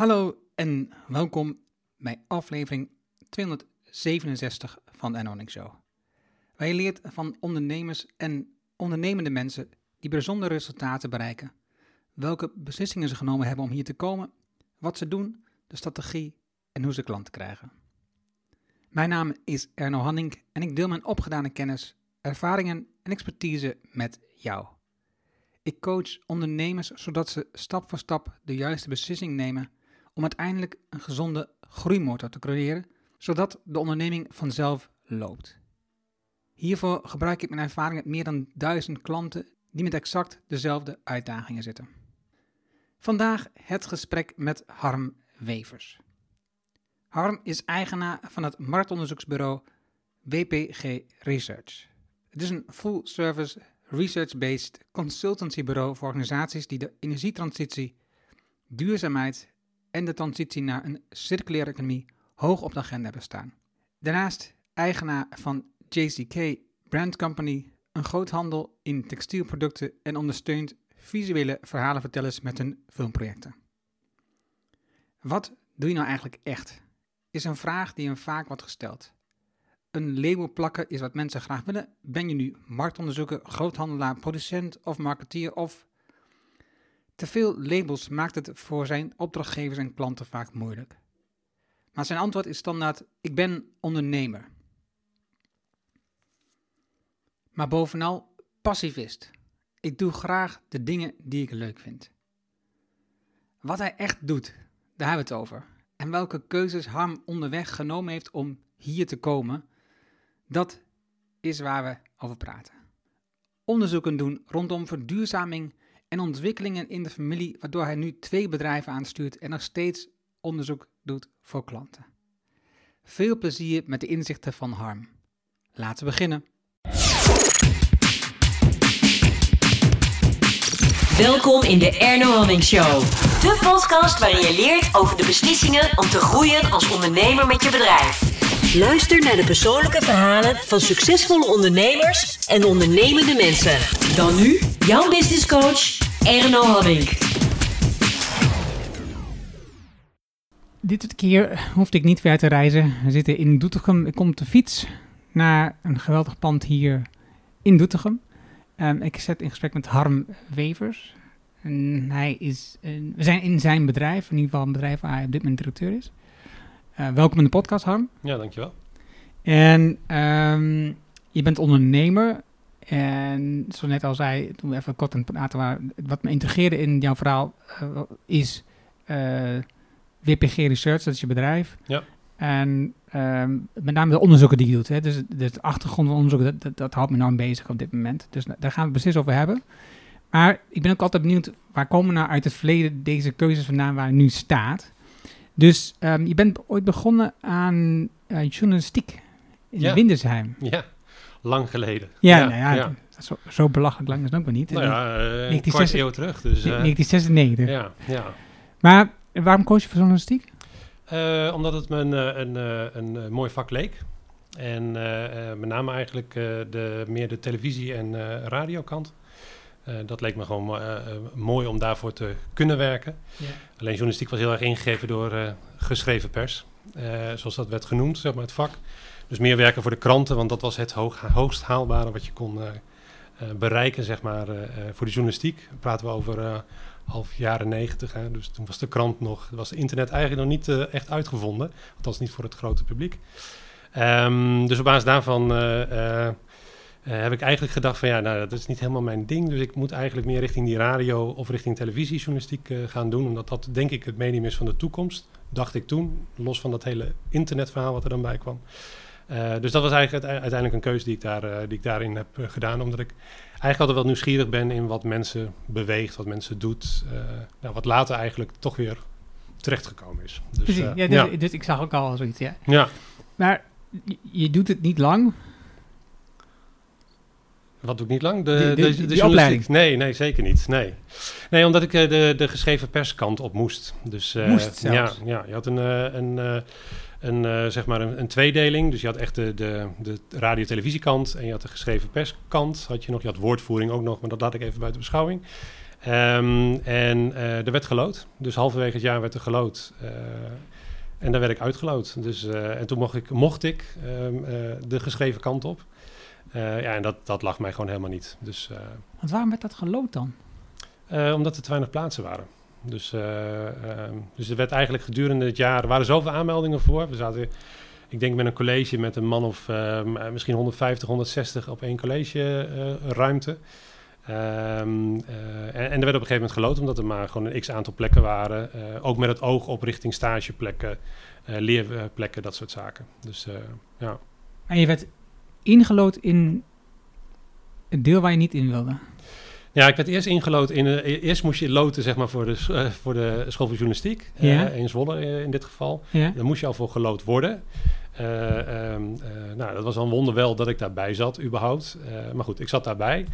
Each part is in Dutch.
Hallo en welkom bij aflevering 267 van de Anonic Show. Je leert van ondernemers en ondernemende mensen die bijzondere resultaten bereiken, welke beslissingen ze genomen hebben om hier te komen, wat ze doen, de strategie en hoe ze klanten krijgen. Mijn naam is Erno Hanning en ik deel mijn opgedane kennis, ervaringen en expertise met jou. Ik coach ondernemers zodat ze stap voor stap de juiste beslissing nemen om uiteindelijk een gezonde groeimotor te creëren, zodat de onderneming vanzelf loopt. Hiervoor gebruik ik mijn ervaring met meer dan duizend klanten die met exact dezelfde uitdagingen zitten. Vandaag het gesprek met Harm Wevers. Harm is eigenaar van het marktonderzoeksbureau WPG Research. Het is een full-service research-based consultancybureau voor organisaties die de energietransitie, duurzaamheid en de transitie naar een circulaire economie hoog op de agenda hebben staan. Daarnaast eigenaar van JCK Brand Company, een groothandel in textielproducten en ondersteunt visuele verhalenvertellers met hun filmprojecten. Wat doe je nou eigenlijk echt? Is een vraag die hem vaak wordt gesteld. Een label plakken is wat mensen graag willen. Ben je nu marktonderzoeker, groothandelaar, producent of marketeer of... Te veel labels maakt het voor zijn opdrachtgevers en klanten vaak moeilijk. Maar zijn antwoord is standaard: ik ben ondernemer. Maar bovenal passivist. Ik doe graag de dingen die ik leuk vind. Wat hij echt doet, daar hebben we het over. En welke keuzes Harm onderweg genomen heeft om hier te komen, dat is waar we over praten. Onderzoeken doen rondom verduurzaming en ontwikkelingen in de familie, waardoor hij nu twee bedrijven aanstuurt en nog steeds onderzoek doet voor klanten. Veel plezier met de inzichten van Harm. Laten we beginnen. Welkom in de Erno Hamming Show. De podcast waarin je leert over de beslissingen om te groeien als ondernemer met je bedrijf. Luister naar de persoonlijke verhalen van succesvolle ondernemers en ondernemende mensen. Dan nu jouw business coach Erno Hamming. Dit keer hoefde ik niet ver te reizen. We zitten in Doetinchem. Ik kom de fiets naar een geweldig pand hier in Doetinchem. Um, ik zet in gesprek met Harm Wevers. En hij is, we zijn in zijn bedrijf, in ieder geval een bedrijf waar hij op dit moment directeur is. Uh, welkom in de podcast, Harm. Ja, dankjewel. En um, je bent ondernemer. En zoals net al zei, toen we even kort aan het praten waren, wat me integreerde in jouw verhaal uh, is WPG Research, dat is je bedrijf. Ja. En um, met name de onderzoeken die je doet. Hè. Dus, dus het achtergrondonderzoek, dat, dat, dat, houdt me nou bezig op dit moment. Dus daar gaan we het precies over hebben. Maar ik ben ook altijd benieuwd, waar komen nou uit het verleden deze keuzes vandaan waar je nu staat? Dus um, je bent ooit begonnen aan uh, journalistiek in ja. Windersheim. Ja, lang geleden. Ja, ja, nou ja, ja. Zo, zo, belachelijk lang is het ook maar niet. Nou ja, uh, een kwart eeuw terug. Dus, uh, 1996. Ja, ja. Maar waarom koos je voor journalistiek? Uh, omdat het me een, een, een, een, mooi vak leek. En met name eigenlijk de, meer de televisie- en radiokant. Dat leek me gewoon mooi om daarvoor te kunnen werken. Ja. Alleen journalistiek was heel erg ingegeven door geschreven pers. zoals dat werd genoemd, zeg maar, het vak. Dus meer werken voor de kranten, want dat was het hoog, hoogst haalbare wat je kon bereiken, zeg maar, voor de journalistiek. Dan praten we over half jaren negentig. Dus toen was de krant nog, was het internet eigenlijk nog niet echt uitgevonden. Althans niet voor het grote publiek. Um, dus op basis daarvan uh, uh, heb ik eigenlijk gedacht van ja, nou dat is niet helemaal mijn ding. Dus ik moet eigenlijk meer richting die radio of richting televisiejournalistiek gaan doen. Omdat dat denk ik het medium is van de toekomst. Dacht ik toen, los van dat hele internetverhaal wat er dan bij kwam. dus dat was eigenlijk uiteindelijk een keuze die ik, daar, die ik daarin heb gedaan. Omdat ik eigenlijk altijd wel nieuwsgierig ben in wat mensen beweegt, wat mensen doet. Nou, wat later eigenlijk toch weer terechtgekomen is. Dus, Precies, ja, dus, ja. dus ik zag ook al zoiets, ja. Ja. Maar je doet het niet lang. Wat doe ik niet lang? De, de, de, de, de opleiding? Nee, nee, zeker niet. Nee, nee omdat ik uh, de, de geschreven perskant op moest. Dus, moest zelfs. Ja, ja, je had een... een een, uh, zeg maar een, een, tweedeling. Dus je had echt de, de, de radio-televisiekant en je had de geschreven perskant. Had je nog, je had woordvoering ook nog, maar dat laat ik even buiten beschouwing. Ehm, en eh, er werd gelood. Dus halverwege het jaar werd er gelood. Eh, en daar werd ik uitgelood. Dus, eh, en toen mocht ik, mocht ik ehm, eh, de geschreven kant op. Eh, ja, en dat, dat lag mij gewoon helemaal niet. Dus, eh, Want waarom werd dat gelood dan? eh, omdat er te weinig plaatsen waren. Dus, eh, ehm, dus er werd eigenlijk gedurende het jaar... Er waren zoveel aanmeldingen voor. We zaten, ik denk met een college met een man of ehm, eh, misschien 150, 160 op één college ruimte. Ehm, eh, en, en er werd op een gegeven moment geloot, omdat er maar gewoon een x-aantal plekken waren. Ook met het oog op richting stageplekken, eh, leerplekken, dat soort zaken. Dus ja. En je werd ingelood in het deel waar je niet in wilde. Ja, ik werd eerst ingelood in. eh, eerst moest je loten zeg maar, voor, de, eh, voor de school voor journalistiek. eh, in Zwolle in dit geval. Ja. Daar moest je al voor gelood worden. Eh, ehm, eh, nou, dat was een wonder wel dat ik daarbij zat, überhaupt. Maar goed, ik zat daarbij.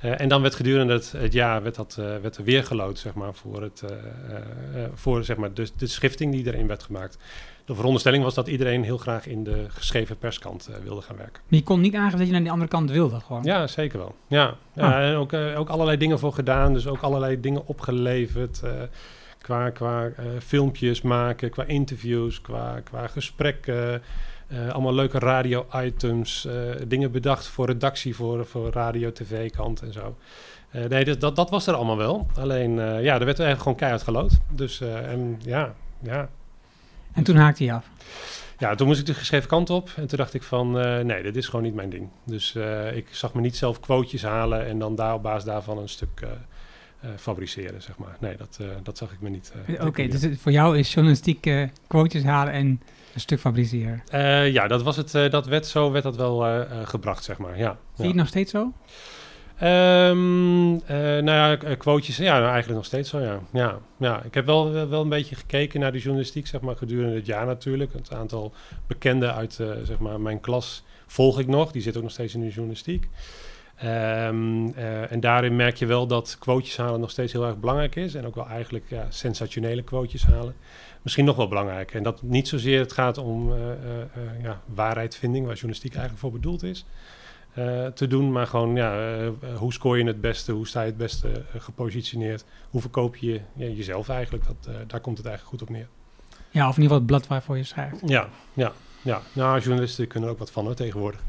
Eh, en dan werd gedurende het, het jaar werd dat, eh, werd er weer gelood, zeg maar, voor, het, eh, voor zeg maar, de, de schifting die erin werd gemaakt. De veronderstelling was dat iedereen heel graag in de geschreven perskant wilde gaan werken. Maar je kon niet aangeven dat je naar die andere kant wilde gewoon. Ja, zeker wel. Ja, ja Ah. en ook, ook allerlei dingen voor gedaan. Dus ook allerlei dingen opgeleverd. qua qua filmpjes maken, qua interviews, qua, qua gesprekken. Eh, allemaal leuke radio-items. eh, dingen bedacht voor redactie, voor, voor radio-tv-kant en zo. Eh, nee, dus dat, dat was er allemaal wel. Alleen, ja, er werd eigenlijk gewoon keihard gelood. Dus, en ja, ja, En toen haakte je af. ja, toen moest ik de geschreven kant op. En toen dacht ik van, nee, dit is gewoon niet mijn ding. Dus ik zag me niet zelf quotejes halen en dan daar op basis daarvan een stuk fabriceren, zeg maar. Nee, dat, dat zag ik me niet. Oké, dus het- voor jou is journalistiek quotes halen en een stuk fabriceren. Eh, ja, dat was het. eh, dat werd zo werd dat wel eh, gebracht, zeg maar. Ja. Zie je ja. het nog steeds zo? Ehm, eh, nou ja, quotejes, ja, nou, eigenlijk nog steeds zo, ja. ja, ja. Ik heb wel, wel- een beetje gekeken naar de journalistiek, zeg maar, gedurende het jaar natuurlijk. Het aantal bekenden uit, zeg maar, mijn klas volg ik nog. Die zitten ook nog steeds in de journalistiek. Ehm, eh, en daarin merk je wel dat quotejes halen nog steeds heel erg belangrijk is. En ook wel eigenlijk ja, sensationele quotejes halen. Misschien nog wel belangrijk. En dat niet zozeer het gaat om eh, eh, ja, waarheidvinding, waar journalistiek eigenlijk voor bedoeld is te doen. Maar gewoon, ja, hoe scoor je het beste? Hoe sta je het beste gepositioneerd? Hoe verkoop je ja, jezelf eigenlijk? Dat, daar komt het eigenlijk goed op neer. Ja, of in ieder geval het blad waarvoor je schrijft. Ja, ja, ja. Nou, journalisten kunnen er ook wat van hoor, tegenwoordig.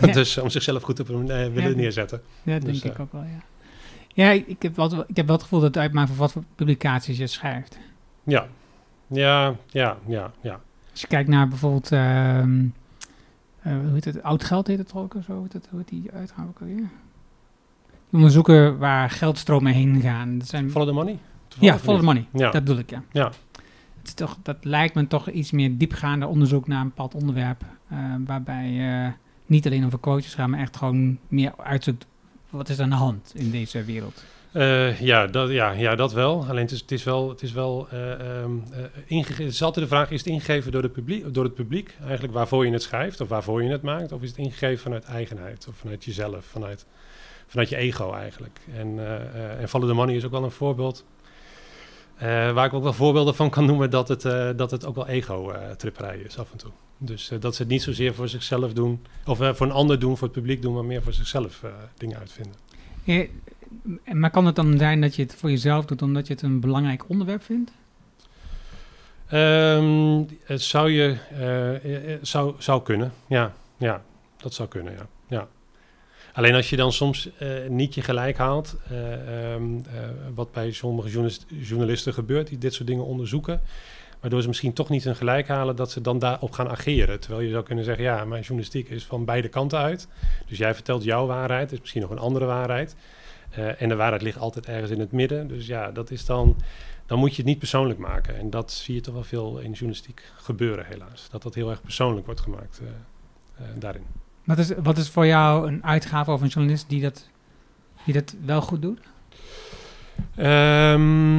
Ja. dus om zichzelf goed te eh, willen Ja. neerzetten. Ja, dat Dus, denk ik eh, ook wel, ja. Ja, ik, ik heb wel, ik heb wel het gevoel dat het uitmaakt van wat voor publicaties je schrijft. Ja, ja, ja, ja, ja. Als je kijkt naar bijvoorbeeld, ehm, eh, hoe heet het, oud geld heet het ook of zo, hoe heet, het, hoe heet die uitgaan ook alweer? Onderzoeken waar geldstromen heen gaan. Dat zijn, Follow the money? ja, follow the money. Ja. Dat bedoel ik, ja. Ja. Toch, dat lijkt me toch iets meer diepgaande onderzoek naar een bepaald onderwerp. eh, waarbij eh, niet alleen over quotes gaat, maar echt gewoon meer uitzoekt wat is aan de hand in deze wereld. Eh, ja, dat, ja, ja, dat wel. Alleen het is, het is wel, het is wel eh, ehm, eh, ingege- het is altijd de vraag, is het ingegeven door, de publiek, door het publiek? Eigenlijk waarvoor je het schrijft of waarvoor je het maakt? Of is het ingegeven vanuit eigenheid of vanuit jezelf, vanuit, vanuit je ego eigenlijk? En, en Follow the Money is ook wel een voorbeeld. Eh, waar ik ook wel voorbeelden van kan noemen dat het, eh, dat het ook wel ego-tripperij is af en toe. Dus eh, dat ze het niet zozeer voor zichzelf doen, of eh, voor een ander doen, voor het publiek doen, maar meer voor zichzelf eh, dingen uitvinden. Maar kan het dan zijn dat je het voor jezelf doet omdat je het een belangrijk onderwerp vindt? Ehm, het zou je eh, eh, zou, zou kunnen. Ja, ja, dat zou kunnen, ja. Alleen als je dan soms eh, niet je gelijk haalt, eh, ehm, eh, wat bij sommige journalis- journalisten gebeurt, die dit soort dingen onderzoeken, waardoor ze misschien toch niet hun gelijk halen, dat ze dan daarop gaan ageren. Terwijl je zou kunnen zeggen, ja, mijn journalistiek is van beide kanten uit. Dus jij vertelt jouw waarheid, is misschien nog een andere waarheid. En de waarheid ligt altijd ergens in het midden. Dus ja, dat is dan dan moet je het niet persoonlijk maken. En dat zie je toch wel veel in journalistiek gebeuren, helaas. Dat dat heel erg persoonlijk wordt gemaakt daarin. Wat is, wat is voor jou een uitgave of een journalist die dat, die dat wel goed doet? Ehm,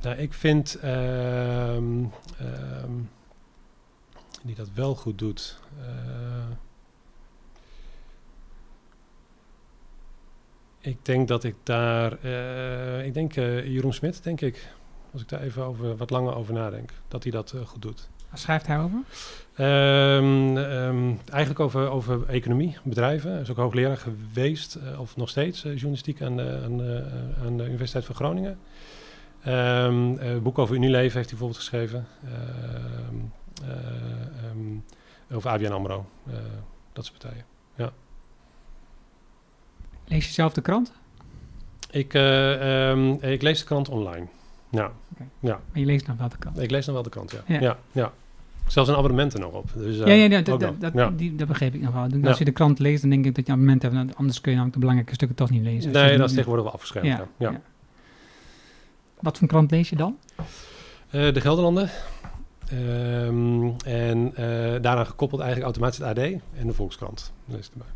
nou, ik vind ehm, ehm, die dat wel goed doet. eh, ik denk dat ik daar, eh, ik denk eh, Jeroen Smit, denk ik, als ik daar even over wat langer over nadenk, dat hij dat goed doet. Waar schrijft hij over? Ehm, ehm, eigenlijk over, over economie, bedrijven. Hij is ook hoogleraar geweest, eh, of nog steeds, eh, journalistiek aan de, aan, de, eh, aan de Universiteit van Groningen. Ehm, een boek over Unilever heeft hij bijvoorbeeld geschreven. Ehm, ehm, over ABN AMRO, dat soort partijen. Lees je zelf de krant? Ik, ehm, ik lees de krant online. Ja, Maar je leest nog wel de krant. ik lees dan wel de krant, ja. Ja. Ja, ja, Zelfs een abonnement er nog op. Dus, eh, ja, ja, ja, dat, dat, dat, Ja. die, dat begreep ik nog wel. Als je de krant leest, dan denk ik dat je abonnement hebt. Anders kun je namelijk de belangrijke stukken toch niet lezen. Nee, het dat is tegenwoordig wel afgeschermd. Ja. Wat voor krant lees je dan? Eh, de Gelderlanden. Ehm, en eh, daaraan gekoppeld eigenlijk automatisch het AD en de Volkskrant. Lees erbij.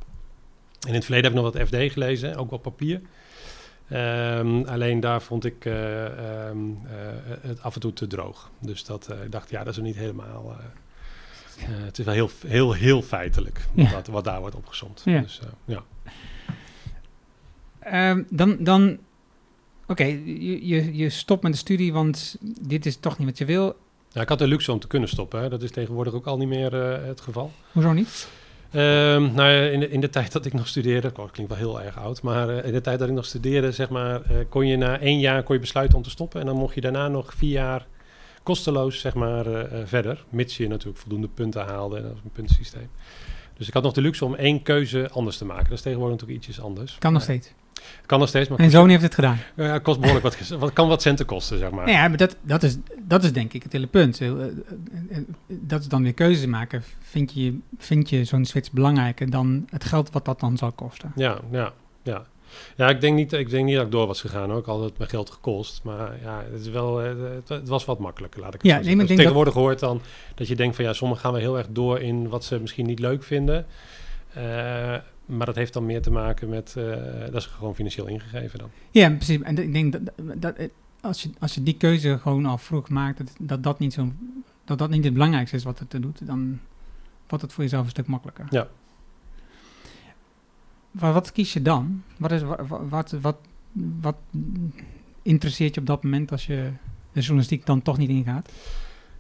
En in het verleden heb ik nog wat FD gelezen, ook op papier. Ehm, alleen daar vond ik eh, ehm, eh, het af en toe te droog. Dus dat, eh, ik dacht, ja, dat is er niet helemaal... het is wel heel, heel, heel feitelijk Ja. wat, wat daar wordt opgezomd. Ja. Dus, ja. Ehm, dan, dan oké, je, je, je stopt met de studie, want dit is toch niet wat je wil. Ja, ik had de luxe om te kunnen stoppen. Hè. Dat is tegenwoordig ook al niet meer het geval. Hoezo niet? Ehm, nou ja, in de, in de tijd dat ik nog studeerde, oh, dat klinkt wel heel erg oud, maar eh, in de tijd dat ik nog studeerde, zeg maar, eh, kon je na één jaar kon je besluiten om te stoppen en dan mocht je daarna nog vier jaar kosteloos, zeg maar, eh, verder, mits je natuurlijk voldoende punten haalde en dat is een puntensysteem. Dus ik had nog de luxe om één keuze anders te maken. Dat is tegenwoordig natuurlijk ietsjes anders. Kan nog steeds. Kan nog steeds, maar Mijn zoon heeft het gedaan. ja, het kost behoorlijk wat, wat, kan wat centen kosten, zeg maar. Ja, maar dat, dat, is, dat is denk ik het hele punt. Eh, eh, eh, Dat is dan weer keuzes maken. Vind je, vind je zo'n switch belangrijker dan het geld wat dat dan zal kosten? Ja, ja, ja. Ja, ik denk niet, ik denk niet dat ik door was gegaan. Ook al had het mijn geld gekost. Maar ja, het, is wel, het, het was wat makkelijker, laat ik het Ja, zo zeggen. je tegenwoordig hoort dan dat je denkt van ja, sommigen gaan we heel erg door in wat ze misschien niet leuk vinden. Maar dat heeft dan meer te maken met, eh, dat is gewoon financieel ingegeven dan. Ja, precies. En ik denk dat, dat als, je, als je die keuze gewoon al vroeg maakt, dat dat, dat, niet, zo, dat, dat niet het belangrijkste is wat het doet, dan wordt het voor jezelf een stuk makkelijker. Ja. Maar wat kies je dan? Wat, is, wat, wat, wat, wat interesseert je op dat moment als je de journalistiek dan toch niet ingaat?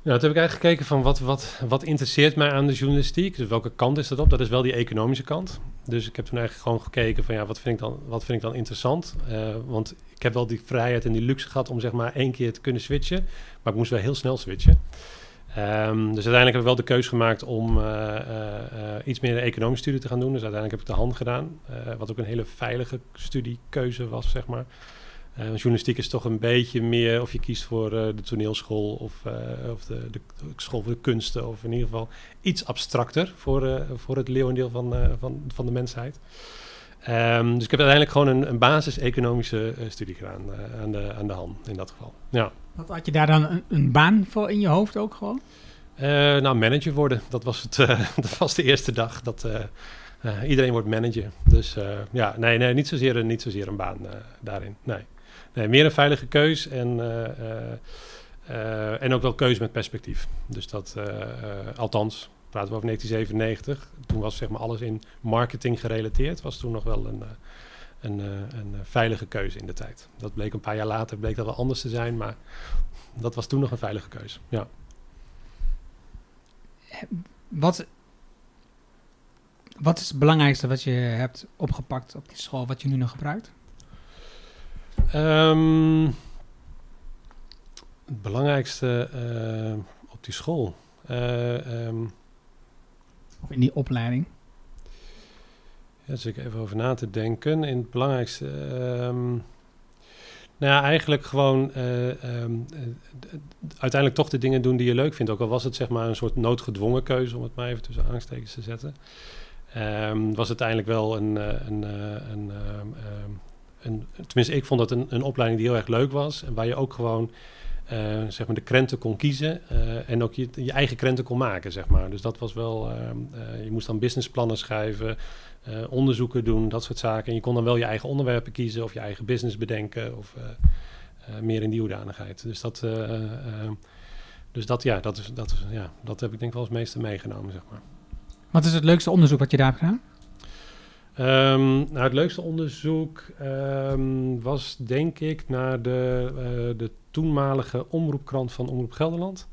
Ja, toen heb ik eigenlijk gekeken van wat, wat, wat interesseert mij aan de journalistiek. Dus welke kant is dat op? Dat is wel die economische kant. Dus ik heb toen eigenlijk gewoon gekeken van ja, wat vind ik dan, wat vind ik dan interessant? Eh, want ik heb wel die vrijheid en die luxe gehad om zeg maar één keer te kunnen switchen. Maar ik moest wel heel snel switchen. Ehm, dus uiteindelijk heb ik wel de keuze gemaakt om eh, eh, iets meer een economische studie te gaan doen. Dus uiteindelijk heb ik de hand gedaan. wat ook een hele veilige studiekeuze was, zeg maar. Eh, journalistiek is toch een beetje meer of je kiest voor eh, de toneelschool of, eh, of de, de school voor de kunsten. Of in ieder geval iets abstracter voor, voor het leeuwendeel van, van, van de mensheid. Ehm, dus ik heb uiteindelijk gewoon een, een basis-economische studie gedaan aan, de, aan de hand in dat geval. Ja. Wat, had je daar dan een, een baan voor in je hoofd ook gewoon? Nou, manager worden, dat was, het, dat was de eerste dag. Dat, iedereen wordt manager. Dus ja, nee, nee niet, zozeer, een- niet zozeer een baan daarin. Nee. Meer een veilige keus en, eh, eh, eh, en ook wel keuze met perspectief. Dus dat, althans, praten we over 1997. Toen was zeg maar alles in marketing gerelateerd. Was toen nog wel een, een, een veilige keuze in de tijd. Dat bleek een paar jaar later bleek dat wel anders te zijn, maar dat was toen nog een veilige keuze. Ja. Wat, wat is het belangrijkste wat je hebt opgepakt op die school, wat je nu nog gebruikt? Ehm, het belangrijkste eh, op die school. Eh, ehm, Of in die opleiding? ja, dus ik even over na te denken. In het belangrijkste. ehm, nou ja, eigenlijk gewoon eh, uiteindelijk toch de dingen doen die je leuk vindt. Ook al was het zeg maar een soort noodgedwongen keuze, om het maar even tussen aanstekens te zetten. Was het uiteindelijk wel een, een, eh, een, tenminste, ik vond dat een, een opleiding die heel erg leuk was. En waar je ook gewoon eh, zeg maar de krenten kon kiezen. eh, en ook je, je eigen krenten kon maken, zeg maar. Dus dat was wel... ehm, eh, je moest dan businessplannen schrijven, onderzoeken doen, dat soort zaken. En je kon dan wel je eigen onderwerpen kiezen of je eigen business bedenken. Of meer in die hoedanigheid. Dus dat... dus dat, ja, dat, is, dat, is, ja, dat heb ik denk ik wel als meeste meegenomen, zeg maar. Wat is het leukste onderzoek wat je daar hebt gedaan? Ehm, nou, het leukste onderzoek ehm, was denk ik naar de, eh, de toenmalige omroepkrant van Omroep Gelderland.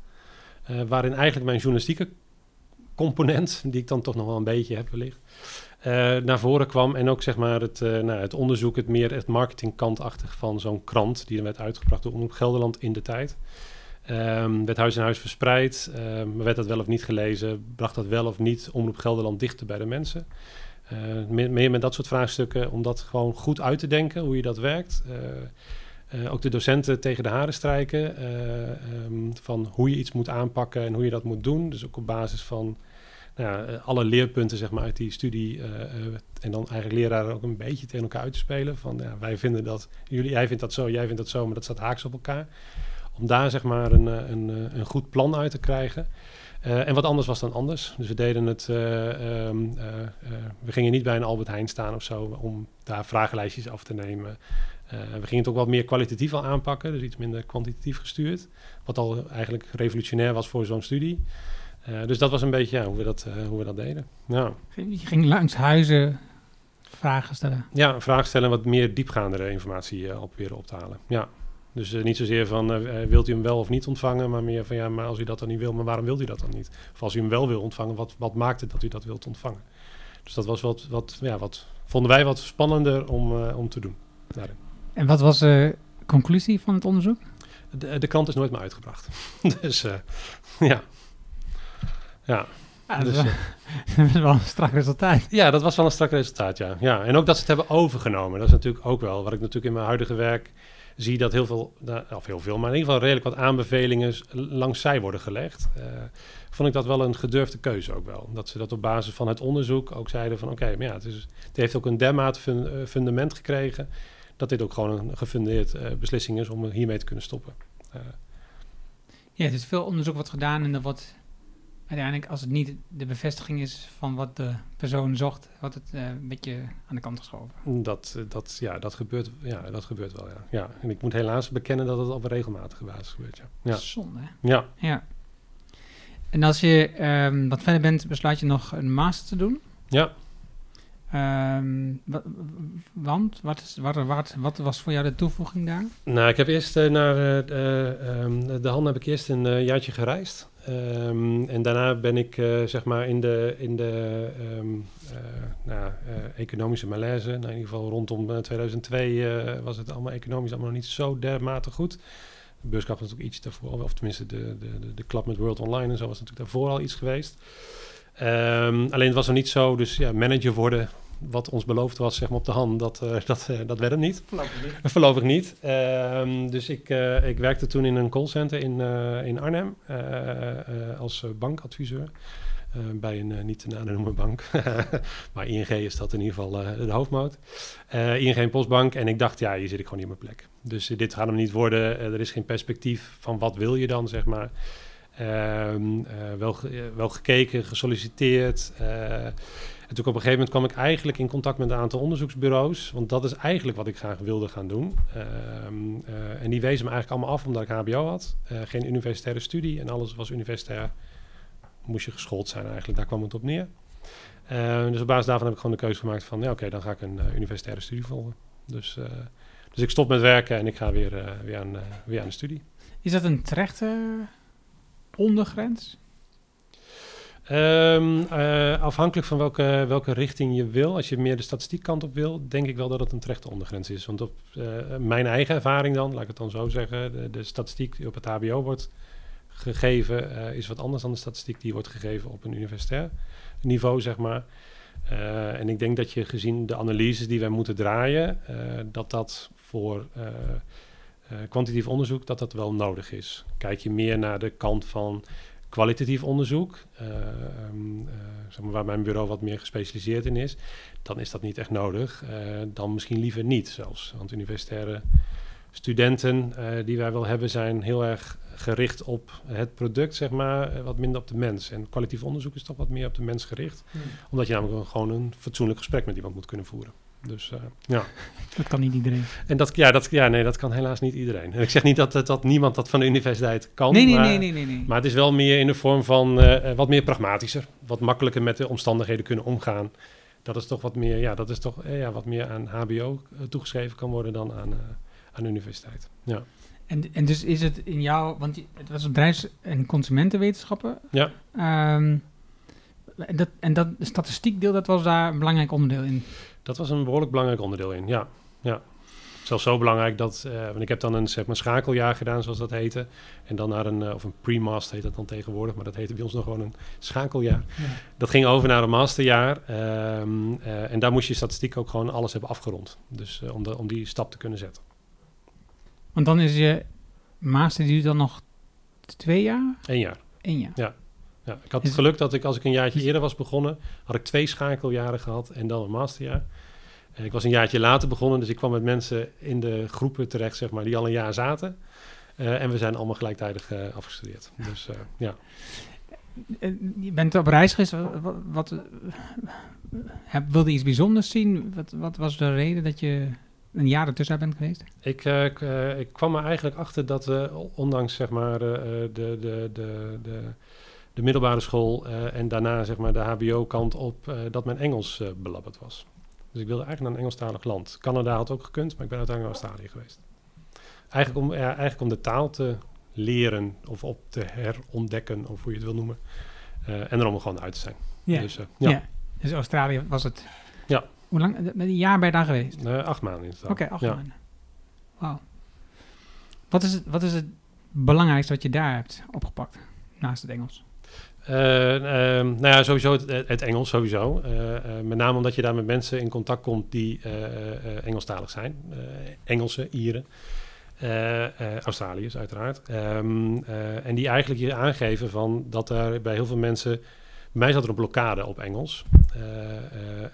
Eh, waarin eigenlijk mijn journalistieke component, die ik dan toch nog wel een beetje heb wellicht, eh, naar voren kwam. En ook zeg maar het, uh, nou, het onderzoek, het meer het marketingkantachtig van zo'n krant die er werd uitgebracht door Omroep Gelderland in de tijd. Um, werd huis in huis verspreid, um, werd dat wel of niet gelezen, bracht dat wel of niet Omroep Gelderland dichter bij de mensen. Uh, meer, meer, met dat soort vraagstukken, om dat gewoon goed uit te denken, hoe je dat werkt. Uh, ook de docenten tegen de haren strijken um, van hoe je iets moet aanpakken en hoe je dat moet doen. Dus ook op basis van nou ja, alle leerpunten zeg maar, uit die studie. En dan eigenlijk leraren ook een beetje tegen elkaar uit te spelen. Van ja, wij vinden dat, jullie, jij vindt dat zo, jij vindt dat zo, maar dat staat haaks op elkaar. Om daar zeg maar een, een, een goed plan uit te krijgen. Uh, en wat anders was dan anders. Dus we deden het. Um, we gingen niet bij een Albert Heijn staan of zo om daar vragenlijstjes af te nemen. we gingen het ook wat meer kwalitatief al aanpakken, dus iets minder kwantitatief gestuurd. Wat al eigenlijk revolutionair was voor zo'n studie. Dus dat was een beetje ja, hoe, we dat, hoe we dat deden. Ja. Je ging langs huizen vragen stellen? Ja, vragen stellen en wat meer diepgaandere informatie op proberen op te halen. Ja. Dus niet zozeer van wilt u hem wel of niet ontvangen, maar meer van ja, maar als u dat dan niet wil, maar waarom wilt u dat dan niet? Of als u hem wel wil ontvangen, wat, wat maakt het dat u dat wilt ontvangen? Dus dat was wat, wat, ja, wat vonden wij wat spannender om, om te doen. Daarin. En wat was de conclusie van het onderzoek? De, de krant is nooit meer uitgebracht. dus ja. Ja. ja dat, dus, dat is wel een strak resultaat. Ja, dat was wel een strak resultaat, ja. ja. En ook dat ze het hebben overgenomen. Dat is natuurlijk ook wel, wat ik natuurlijk in mijn huidige werk zie, dat heel veel, of heel veel, maar in ieder geval redelijk wat aanbevelingen langs zij worden gelegd. Uh, vond ik dat wel een gedurfde keuze ook wel. Dat ze dat op basis van het onderzoek ook zeiden van, oké, maar ja, het, heeft ook een dermate uh, fundament gekregen, dat dit ook gewoon een gefundeerd uh, beslissing is om hiermee te kunnen stoppen. ja, het is veel onderzoek wat gedaan en er wordt uiteindelijk, als het niet de bevestiging is van wat de persoon zocht, wordt het uh, een beetje aan de kant geschoven. Dat, dat, ja, dat, gebeurt, ja, dat gebeurt wel, ja. ja. En ik moet helaas bekennen dat het op een regelmatige basis gebeurt, ja. ja. Zonde, hè? Ja. ja. En als je um, wat verder bent, besluit je nog een master te doen? Ja. Um, want, wat, is, wat, wat, wat, was voor jou de toevoeging daar? Nou, ik heb eerst uh, naar uh, uh, de hand heb ik eerst een jaartje gereisd. Um, en daarna ben ik uh, zeg maar in de, in de um, uh, nou, uh, economische malaise. Nou, in ieder geval rondom 2002 was het allemaal economisch allemaal nog niet zo dermate goed. De beurskracht was natuurlijk iets daarvoor, of tenminste de, de, de, klap met World Online en zo was natuurlijk daarvoor al iets geweest. Um, alleen het was nog niet zo, dus ja, manager worden wat ons beloofd was zeg maar, op de hand, dat, uh, dat, uh, dat werd hem niet. Voorlopig niet. Voorlopig niet. Um, dus ik, uh, ik werkte toen in een callcenter in, in Arnhem als bankadviseur. bij een niet te noemen bank. maar ING is dat in ieder geval de hoofdmoot. ING en Postbank. En ik dacht, ja, hier zit ik gewoon niet op mijn plek. Dus dit gaat hem niet worden. er is geen perspectief van wat wil je dan, zeg maar. Um, wel, wel gekeken, gesolliciteerd. En op een gegeven moment kwam ik eigenlijk in contact met een aantal onderzoeksbureaus. Want dat is eigenlijk wat ik graag wilde gaan doen. Uh, uh, en die wezen me eigenlijk allemaal af omdat ik HBO had. Uh, geen universitaire studie en alles was universitair. Moest je geschoold zijn eigenlijk, daar kwam het op neer. dus op basis daarvan heb ik gewoon de keuze gemaakt van... ja oké, dan ga ik een universitaire studie volgen. Dus, dus ik stop met werken en ik ga weer, weer, aan, weer aan de studie. Is dat een terechte ondergrens? Um, uh, afhankelijk van welke, welke richting je wil. Als je meer de statistiekkant op wil, denk ik wel dat het een terechte ondergrens is. Want op uh, mijn eigen ervaring dan, laat ik het dan zo zeggen, de, statistiek die op het HBO wordt gegeven, uh, is wat anders dan de statistiek die wordt gegeven op een universitair niveau, zeg maar. en ik denk dat je gezien de analyses die wij moeten draaien, dat dat voor kwantitatief onderzoek, dat dat wel nodig is. Kijk je meer naar de kant van kwalitatief onderzoek, uh, um, uh, zeg maar waar mijn bureau wat meer gespecialiseerd in is, dan is dat niet echt nodig. Uh, dan misschien liever niet zelfs. Want universitaire studenten die wij wel hebben, zijn heel erg gericht op het product, zeg maar, wat minder op de mens. En kwalitatief onderzoek is toch wat meer op de mens gericht. Hmm. Omdat je namelijk gewoon een fatsoenlijk gesprek met iemand moet kunnen voeren. Dus uh, ja. Dat kan niet iedereen. En dat, ja, dat, ja, nee, dat kan helaas niet iedereen. En ik zeg niet dat, dat, dat niemand dat van de universiteit kan. Nee, nee, maar, nee, nee, nee, nee, Maar het is wel meer in de vorm van uh, wat meer pragmatischer. Wat makkelijker met de omstandigheden kunnen omgaan. Dat is toch wat meer, ja, dat is toch eh, ja, wat meer aan HBO toegeschreven kan worden dan aan, aan de universiteit. Ja. En, en dus is het in jou, want het was bedrijfs- en consumentenwetenschappen. Ja. Ehm, en dat, en dat statistiekdeel, dat was daar een belangrijk onderdeel in. Dat was een behoorlijk belangrijk onderdeel in, ja. ja. Zelfs zo belangrijk dat, eh, want ik heb dan een zeg maar, schakeljaar gedaan, zoals dat heette. En dan naar een, eh, of een pre-mast heet dat dan tegenwoordig, maar dat heette bij ons nog gewoon een schakeljaar. Ja. Dat ging over naar een masterjaar. ehm, eh, en daar moest je statistiek ook gewoon alles hebben afgerond. Dus om, de, om die stap te kunnen zetten. Want dan is je master, die duurt dan nog twee jaar? Eén jaar. Eén jaar. Ja, ik had het geluk dat ik als ik een jaartje eerder was begonnen, had ik twee schakeljaren gehad en dan een masterjaar. En ik was een jaartje later begonnen, dus ik kwam met mensen in de groepen terecht, zeg maar, die al een jaar zaten. Eh, en we zijn allemaal gelijktijdig eh, afgestudeerd. Dus eh, ja. Eh, Je bent op reis geweest. Wat, eh, heb- wilde je iets bijzonders zien? Wat, wat was de reden dat je een jaar ertussen bent geweest? Ik, eh, eh, ik kwam er eigenlijk achter dat, eh, ondanks zeg maar, eh, eh, de, de, de, de, de middelbare school eh, en daarna zeg maar, de HBO-kant op, eh, dat mijn Engels eh, belabberd was. Dus ik wilde eigenlijk naar een Engelstalig land. Canada had ook gekund, maar ik ben uiteindelijk naar Australië geweest. Eigenlijk om, ja, eigenlijk om de taal te leren of op te herontdekken, of hoe je het wil noemen. En erom er gewoon uit te zijn. Ja. Dus ja. ja, Dus Australië was het. Ja. Hoe lang? Met een jaar ben je daar geweest? Eh, acht maanden in totaal. Oké, acht ja. maanden. Wauw. Wat is, het, wat is het belangrijkste wat je daar hebt opgepakt? Naast het Engels. Eh, ehm, nou ja, sowieso het, Engels sowieso. Eh, eh, met name omdat je daar met mensen in contact komt die Engelstalig zijn. Engelsen, Ieren, Australiërs uiteraard. Ehm, eh, en die eigenlijk je aangeven van dat er bij heel veel mensen... Bij mij zat er een blokkade op Engels.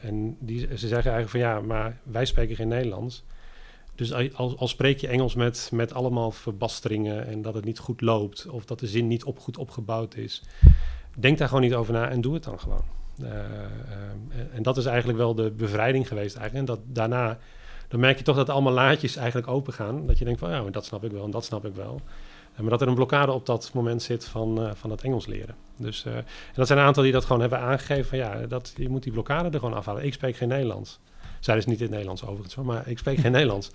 En die, ze zeggen eigenlijk van ja, maar wij spreken geen Nederlands. Dus al, al spreek je Engels met, met allemaal verbasteringen en dat het niet goed loopt... of dat de zin niet op, goed opgebouwd is... Denk daar gewoon niet over na en doe het dan gewoon. Eh, eh, en- dat is eigenlijk wel de bevrijding geweest eigenlijk. En dat daarna, dan merk je toch dat allemaal laadjes eigenlijk open gaan. Dat je denkt van ja, maar dat snap ik wel en dat snap ik wel. Eh, maar dat er een blokkade op dat moment zit van, eh, van het Engels leren. Dus, en dat zijn een aantal die dat gewoon hebben aangegeven van ja, dat, je moet die blokkade er gewoon afhalen. Ik spreek geen Nederlands. Zij is niet in het Nederlands overigens, maar ik spreek geen Nederlands.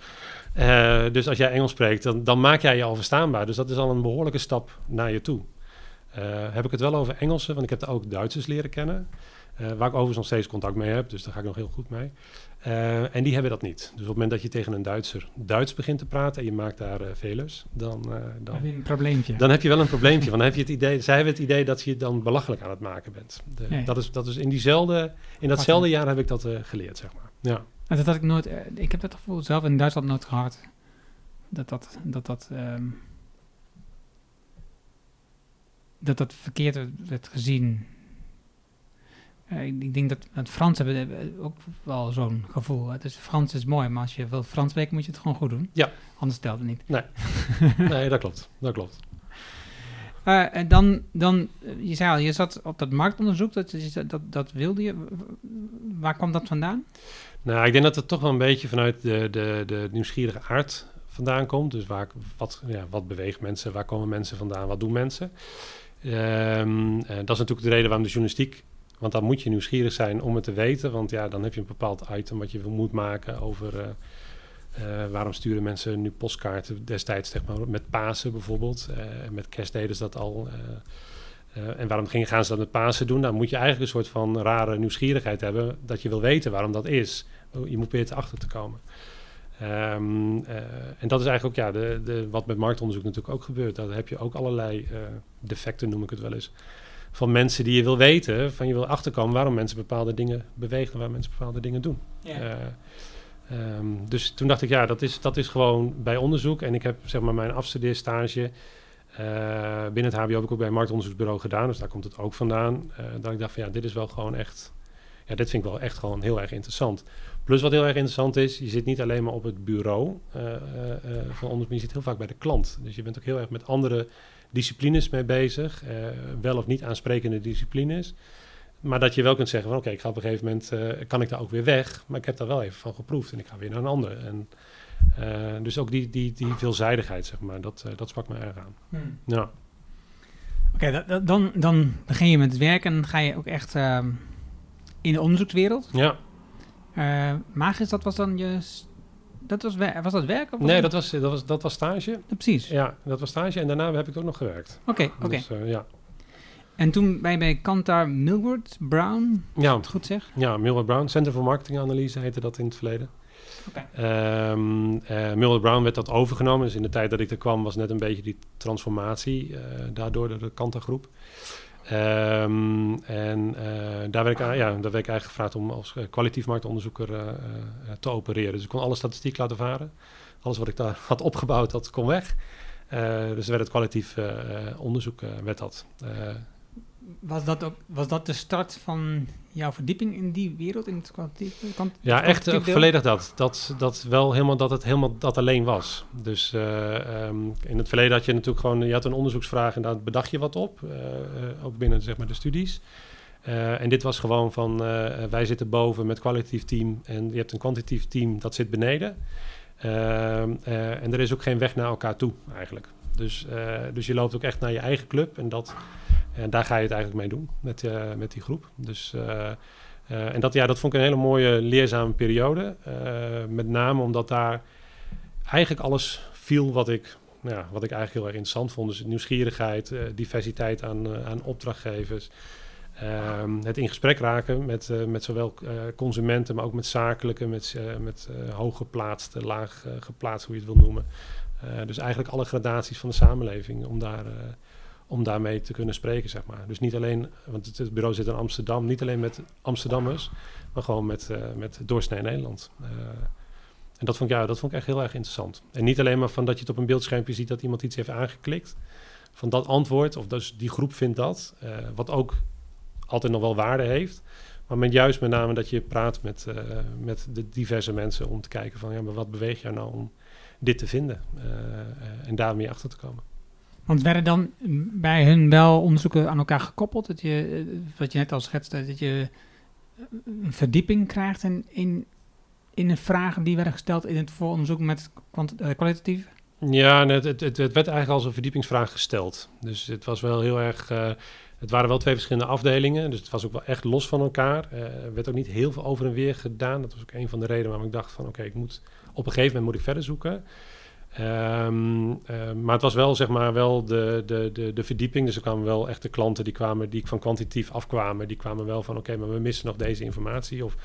Dus als jij Engels spreekt, dan, dan maak jij je al verstaanbaar. Dus dat is al een behoorlijke stap naar je toe. Eh, heb ik het wel over Engelsen, want ik heb er ook Duitsers leren kennen. eh, waar ik overigens nog steeds contact mee heb, dus daar ga ik nog heel goed mee. Eh, en die hebben dat niet. Dus op het moment dat je tegen een Duitser Duits begint te praten en je maakt daar eh velers, dan, Dan heb je een probleempje. dan heb je wel een probleempje. Want dan heb je het idee, zij hebben het idee dat je dan belachelijk aan het maken bent. De- Ja, ja. Dat, is, dat is in diezelfde, in datzelfde jaar heb ik dat geleerd, zeg maar. Ja. Maar dat had ik nooit. ik heb dat gevoel zelf in Duitsland nooit gehad. Dat dat. Dat dat. ehm, dat dat verkeerd werd- gezien. Eh, ik, ik denk dat het Frans hebben hebben ook wel zo'n gevoel. Het is, Frans is mooi, maar als je wil Frans spreken moet je het gewoon goed doen. Ja. Anders telt het niet. Nee, dat klopt. Dat klopt. Eh, en dan, dan, eh, je zei al, je zat op dat marktonderzoek, dat, dat, dat, dat wilde je. Waar kwam dat vandaan? Nou, ik denk dat het toch wel een beetje vanuit de, de, de nieuwsgierige aard vandaan komt. Dus waar, wat, ja, wat beweegt mensen, waar komen mensen vandaan, wat doen mensen? Ehm, eh, dat is natuurlijk de reden waarom de journalistiek... Want dan moet je nieuwsgierig zijn om het te weten. Want ja, dan heb je een bepaald item wat je moet maken over... eh, eh, waarom sturen mensen nu postkaarten destijds met Pasen bijvoorbeeld? Met kerst deden ze dat al. en waarom gingen, gaan ze dat met Pasen doen? Dan moet je eigenlijk een soort van rare nieuwsgierigheid hebben... dat je wil weten waarom dat is. Je moet proberen achter te komen. Ehm, eh, en dat is eigenlijk ook ja, de, de, wat met marktonderzoek natuurlijk ook gebeurt. Daar heb je ook allerlei eh, defecten, noem ik het wel eens. Van mensen die je wil weten, van je wil achterkomen waarom mensen bepaalde dingen bewegen en waar mensen bepaalde dingen doen. Eh, ehm, dus toen dacht ik, ja, dat is, dat is gewoon bij onderzoek. En ik heb zeg maar mijn afstudeerstage binnen het HBO heb ik ook bij een marktonderzoeksbureau gedaan. Dus daar komt het ook vandaan. Dat ik dacht van ja, dit is wel gewoon echt, ja, dit vind ik wel echt gewoon heel erg interessant. Plus wat heel erg interessant is, je zit niet alleen maar op het bureau eh, eh, eh, van onderzoek, je zit heel vaak bij de klant. Dus je bent ook heel erg met andere disciplines mee bezig. wel of niet aansprekende disciplines. Maar dat je wel kunt zeggen van oké, ik ga op een gegeven moment, kan ik daar ook weer weg. Maar ik heb daar wel even van geproefd en ik ga weer naar een andere. En, dus ook die, die, die veelzijdigheid, zeg maar, dat, dat sprak me erg aan. Hmm. Ja. Oké, da- da- dan, dan begin je met het werk en ga je ook echt ehm, in de onderzoekswereld. ja. Eh Magis, dat was dan je, dat was, was dat werk? Of Nee, dat was, dat was, dat was stage. Ja, precies. Ja, dat was stage. En daarna heb ik ook nog gewerkt. Oké, oké. Dus, ja. En toen ben je bij Kantar Millward Brown, Ja, het goed zeg? ja, Millward Brown. Center for Marketing Analyse heette dat in het verleden. Oké. Ehm, eh, Millward Brown werd dat overgenomen. Dus in de tijd dat ik er kwam was net een beetje die transformatie. daardoor door de Kantar groep. Ehm, en eh, daar, werd ik, ja, daar ik eigenlijk gevraagd om als eh, kwalitatief marktonderzoeker eh, te opereren. Dus ik kon alle statistiek laten varen. Alles wat ik daar had opgebouwd, dat kon weg. Dus werd het kwalitatief onderzoek werd dat. Was dat, ook, was dat de start van jouw verdieping in die wereld, in het kwantitatieve kant? Ja, echt eh, volledig dat. Dat, dat wel helemaal dat het helemaal dat alleen was. Dus eh, ehm, in het verleden had je natuurlijk gewoon, je had een onderzoeksvraag en daar bedacht je wat op, eh, eh, ook binnen zeg maar de studies. Eh, en dit was gewoon van, eh, wij zitten boven met kwalitatief team en je hebt een kwantitatief team dat zit beneden. Ehm, eh, en er is ook geen weg naar elkaar toe eigenlijk. Dus, eh, dus je loopt ook echt naar je eigen club en dat, en daar ga je het eigenlijk mee doen met, eh, met die groep. Dus eh, eh, en dat, ja, dat vond ik een hele mooie leerzame periode. Met name omdat daar eigenlijk alles viel wat ik, nou ja, wat ik eigenlijk heel erg interessant vond. Dus nieuwsgierigheid, diversiteit aan, aan opdrachtgevers. Ehm, het in gesprek raken met, met zowel consumenten, maar ook met zakelijke, met, eh, met hooggeplaatste, laag eh, geplaatst, hoe je het wil noemen. Dus eigenlijk alle gradaties van de samenleving om daar, om daarmee te kunnen spreken, zeg maar. Dus niet alleen, want het, bureau zit in Amsterdam, niet alleen met Amsterdammers, maar gewoon met, eh met doorsnee Nederland. Eh, en dat vond, ik, ja, dat vond ik echt heel erg interessant. En niet alleen maar van dat je het op een beeldschermpje ziet dat iemand iets heeft aangeklikt. Van dat antwoord, of dus die groep vindt dat. eh, wat ook altijd nog wel waarde heeft. Maar met juist met name dat je praat met, met de diverse mensen om te kijken van ja, maar wat beweegt jou nou om dit te vinden? en daarmee achter te komen. Want werden dan bij hun wel onderzoeken aan elkaar gekoppeld? Dat je, wat je net al schetste, dat je een verdieping krijgt in, in, in de vragen die werden gesteld in het vooronderzoek met eh, kwalitatief? Ja, het, het, het werd eigenlijk als een verdiepingsvraag gesteld. Dus het was wel heel erg. eh, het waren wel twee verschillende afdelingen, dus het was ook wel echt los van elkaar. Eh, Er werd ook niet heel veel over en weer gedaan. Dat was ook een van de redenen waarom ik dacht van oké, ik moet op een gegeven moment moet ik verder zoeken. Ehm, eh, maar het was wel zeg maar wel de, de, de, de verdieping. Dus er kwamen wel echt de klanten die kwamen, die van kwantitatief afkwamen, die kwamen wel van oké, maar we missen nog deze informatie. Of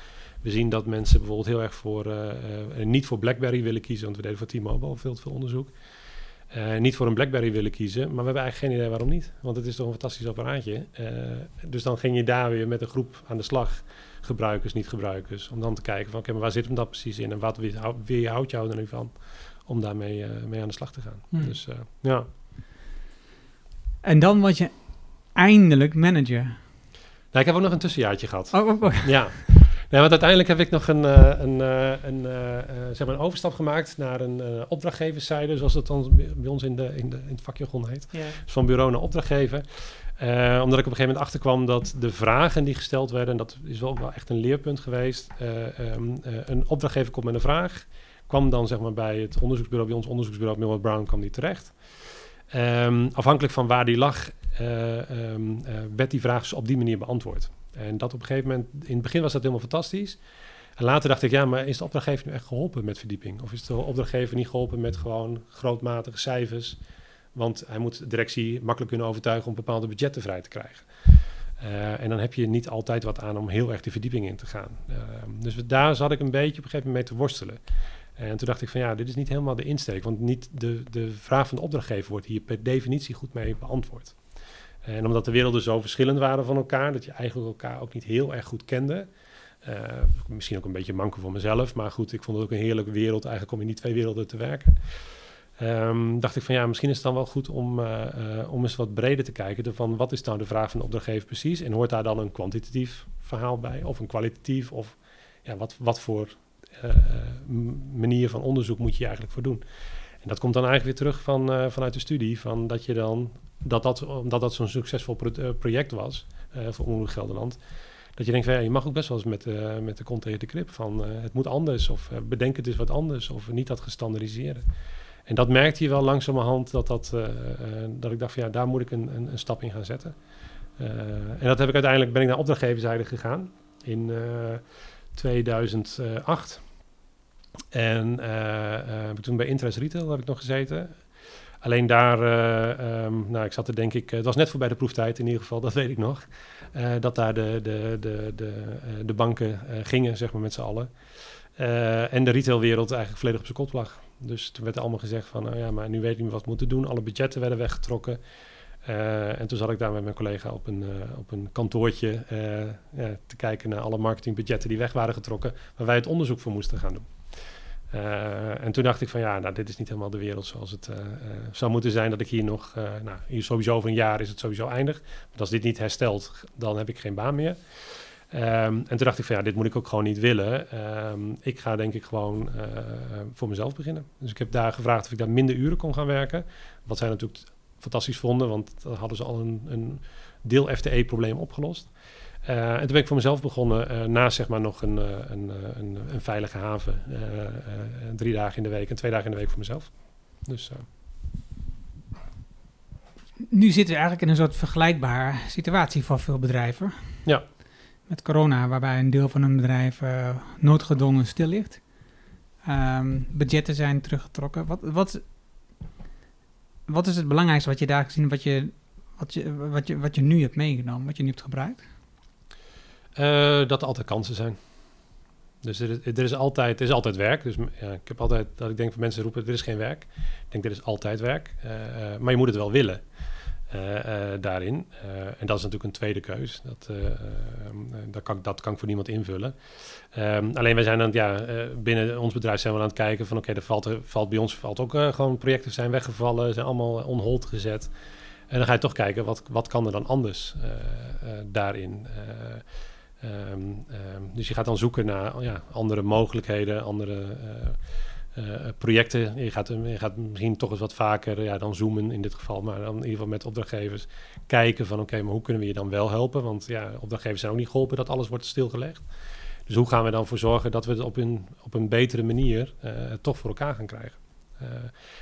we zien dat mensen bijvoorbeeld heel erg voor eh, eh, niet voor BlackBerry willen kiezen, want we deden voor T-Mobile veel te veel onderzoek. Eh, niet voor een BlackBerry willen kiezen, maar we hebben eigenlijk geen idee waarom niet. Want het is toch een fantastisch apparaatje. Dus dan ging je daar weer met een groep aan de slag, gebruikers, niet-gebruikers, om dan te kijken van oké, maar waar zit hem dat precies in en wat weerhou- weerhoudt jou er nu van om daarmee eh, mee aan de slag te gaan. Hmm. Dus eh, ja. En dan word je eindelijk manager. Nou, ik heb ook nog een tussenjaartje gehad. Oh, oh, oh. Ja. Nee, want uiteindelijk heb ik nog een, eh, een, eh, een, zeg maar een overstap gemaakt naar een eh, opdrachtgeverszijde, zoals het dan bij- ons in, de, in, de, in het vakjargon heet. Dus van bureau naar opdrachtgever. Eh, omdat ik op een gegeven moment achterkwam dat de vragen die gesteld werden, en dat is wel, wel echt een leerpunt geweest. eh, ehm, eh, een opdrachtgever komt met een vraag, kwam dan zeg maar bij het onderzoeksbureau, bij ons onderzoeksbureau Millward Brown, kwam die terecht. Ehm, afhankelijk van waar die lag, eh, ehm, eh, werd die vraag dus op die manier beantwoord. En dat op een gegeven moment, in het begin was dat helemaal fantastisch. En later dacht ik, ja, maar is de opdrachtgever nu echt geholpen met verdieping? Of is de opdrachtgever niet geholpen met gewoon grootmatige cijfers? Want hij moet de directie makkelijk kunnen overtuigen om bepaalde budgetten vrij te krijgen. Eh, en dan heb je niet altijd wat aan om heel erg de verdieping in te gaan. Eh, dus daar zat ik een beetje op een gegeven moment mee te worstelen. En toen dacht ik van ja, dit is niet helemaal de insteek. Want niet de, de vraag van de opdrachtgever wordt hier per definitie goed mee beantwoord. En omdat de werelden zo verschillend waren van elkaar, dat je eigenlijk elkaar ook niet heel erg goed kende. eh, misschien ook een beetje manko voor mezelf, maar goed, ik vond het ook een heerlijke wereld eigenlijk om in die twee werelden te werken. Ehm, dacht ik van ja, misschien is het dan wel goed om, eh, eh, om eens wat breder te kijken. Van wat is nou de vraag van de opdrachtgever precies? En hoort daar dan een kwantitatief verhaal bij? Of een kwalitatief? Of ja, wat, wat voor manier van onderzoek moet je eigenlijk voor doen? En dat komt dan eigenlijk weer terug van, eh, vanuit de studie. Van dat je dan, dat dat, omdat dat zo'n succesvol pro- eh, project was eh, voor Omroep Gelderland. Dat je denkt van ja, je mag ook best wel eens met, eh, met de kont tegen de krip van eh, het moet anders. Of eh, bedenk het eens wat anders. Of niet dat gestandardiseerde. En dat merkte je wel langzamerhand dat, dat, eh, eh, dat ik dacht van ja, daar moet ik een, een, een stap in gaan zetten. Eh, en dat heb ik uiteindelijk, ben ik naar opdrachtgeverszijde gegaan in eh, 2008. En eh, eh, toen bij Interest Retail heb ik nog gezeten. Alleen daar, eh, ehm, nou, ik zat er denk ik, het was net voorbij de proeftijd in ieder geval, dat weet ik nog. dat daar de, de, de, de, de banken gingen, zeg maar met z'n allen. En de retailwereld eigenlijk volledig op zijn kop lag. Dus toen werd allemaal gezegd van, nou ja, maar nu weet ik niet wat we moeten doen. Alle budgetten werden weggetrokken. Eh, en toen zat ik daar met mijn collega op een, eh, op een kantoortje eh, ja, te kijken naar alle marketingbudgetten die weg waren getrokken, waar wij het onderzoek voor moesten gaan doen. En toen dacht ik van ja, nou, dit is niet helemaal de wereld zoals het zou moeten zijn. Dat ik hier nog, nou, hier sowieso over een jaar is het sowieso eindig. Want als dit niet herstelt, dan heb ik geen baan meer. Ehm, en toen dacht ik van ja, dit moet ik ook gewoon niet willen. Ehm, ik ga denk ik gewoon voor mezelf beginnen. Dus ik heb daar gevraagd of ik daar minder uren kon gaan werken. Wat zij natuurlijk fantastisch vonden, want dan hadden ze al een, een deel FTE-probleem opgelost. Eh, en toen ben ik voor mezelf begonnen, eh, naast zeg maar nog een, eh, een, een, een veilige haven. drie dagen in de week en twee dagen in de week voor mezelf. Dus Nu zitten we eigenlijk in een soort vergelijkbare situatie voor veel bedrijven. Ja. Met corona, waarbij een deel van een bedrijf noodgedwongen stil ligt. Ehm, budgetten zijn teruggetrokken. Wat, wat, wat is het belangrijkste wat je daar gezien, wat je, wat, je, wat, je, wat je nu hebt meegenomen, wat je nu hebt gebruikt? Eh, dat er altijd kansen zijn. Dus er is, er is, altijd, is altijd werk. Dus ja, ik heb altijd dat ik denk van mensen roepen: er is geen werk. Ik denk er is altijd werk. Eh, maar je moet het wel willen daarin. Eh, en dat is natuurlijk een tweede keus. Dat, eh, eh, dat, kan, dat kan ik voor niemand invullen. Ehm, alleen wij zijn aan ja, eh, binnen ons bedrijf zijn we aan het kijken van oké, er valt, er valt bij ons valt ook eh, gewoon projecten zijn weggevallen, zijn allemaal on hold gezet. En dan ga je toch kijken, wat, wat kan er dan anders eh, eh, daarin? Eh, Ehm, ehm, dus je gaat dan zoeken naar ja, andere mogelijkheden, andere eh, eh, projecten. Je gaat, je gaat misschien toch eens wat vaker ja, dan zoomen in dit geval, maar dan in ieder geval met opdrachtgevers kijken van oké, maar hoe kunnen we je dan wel helpen? Want ja, opdrachtgevers zijn ook niet geholpen dat alles wordt stilgelegd. Dus hoe gaan we dan voor zorgen dat we het op een, op een betere manier eh, toch voor elkaar gaan krijgen? Uh,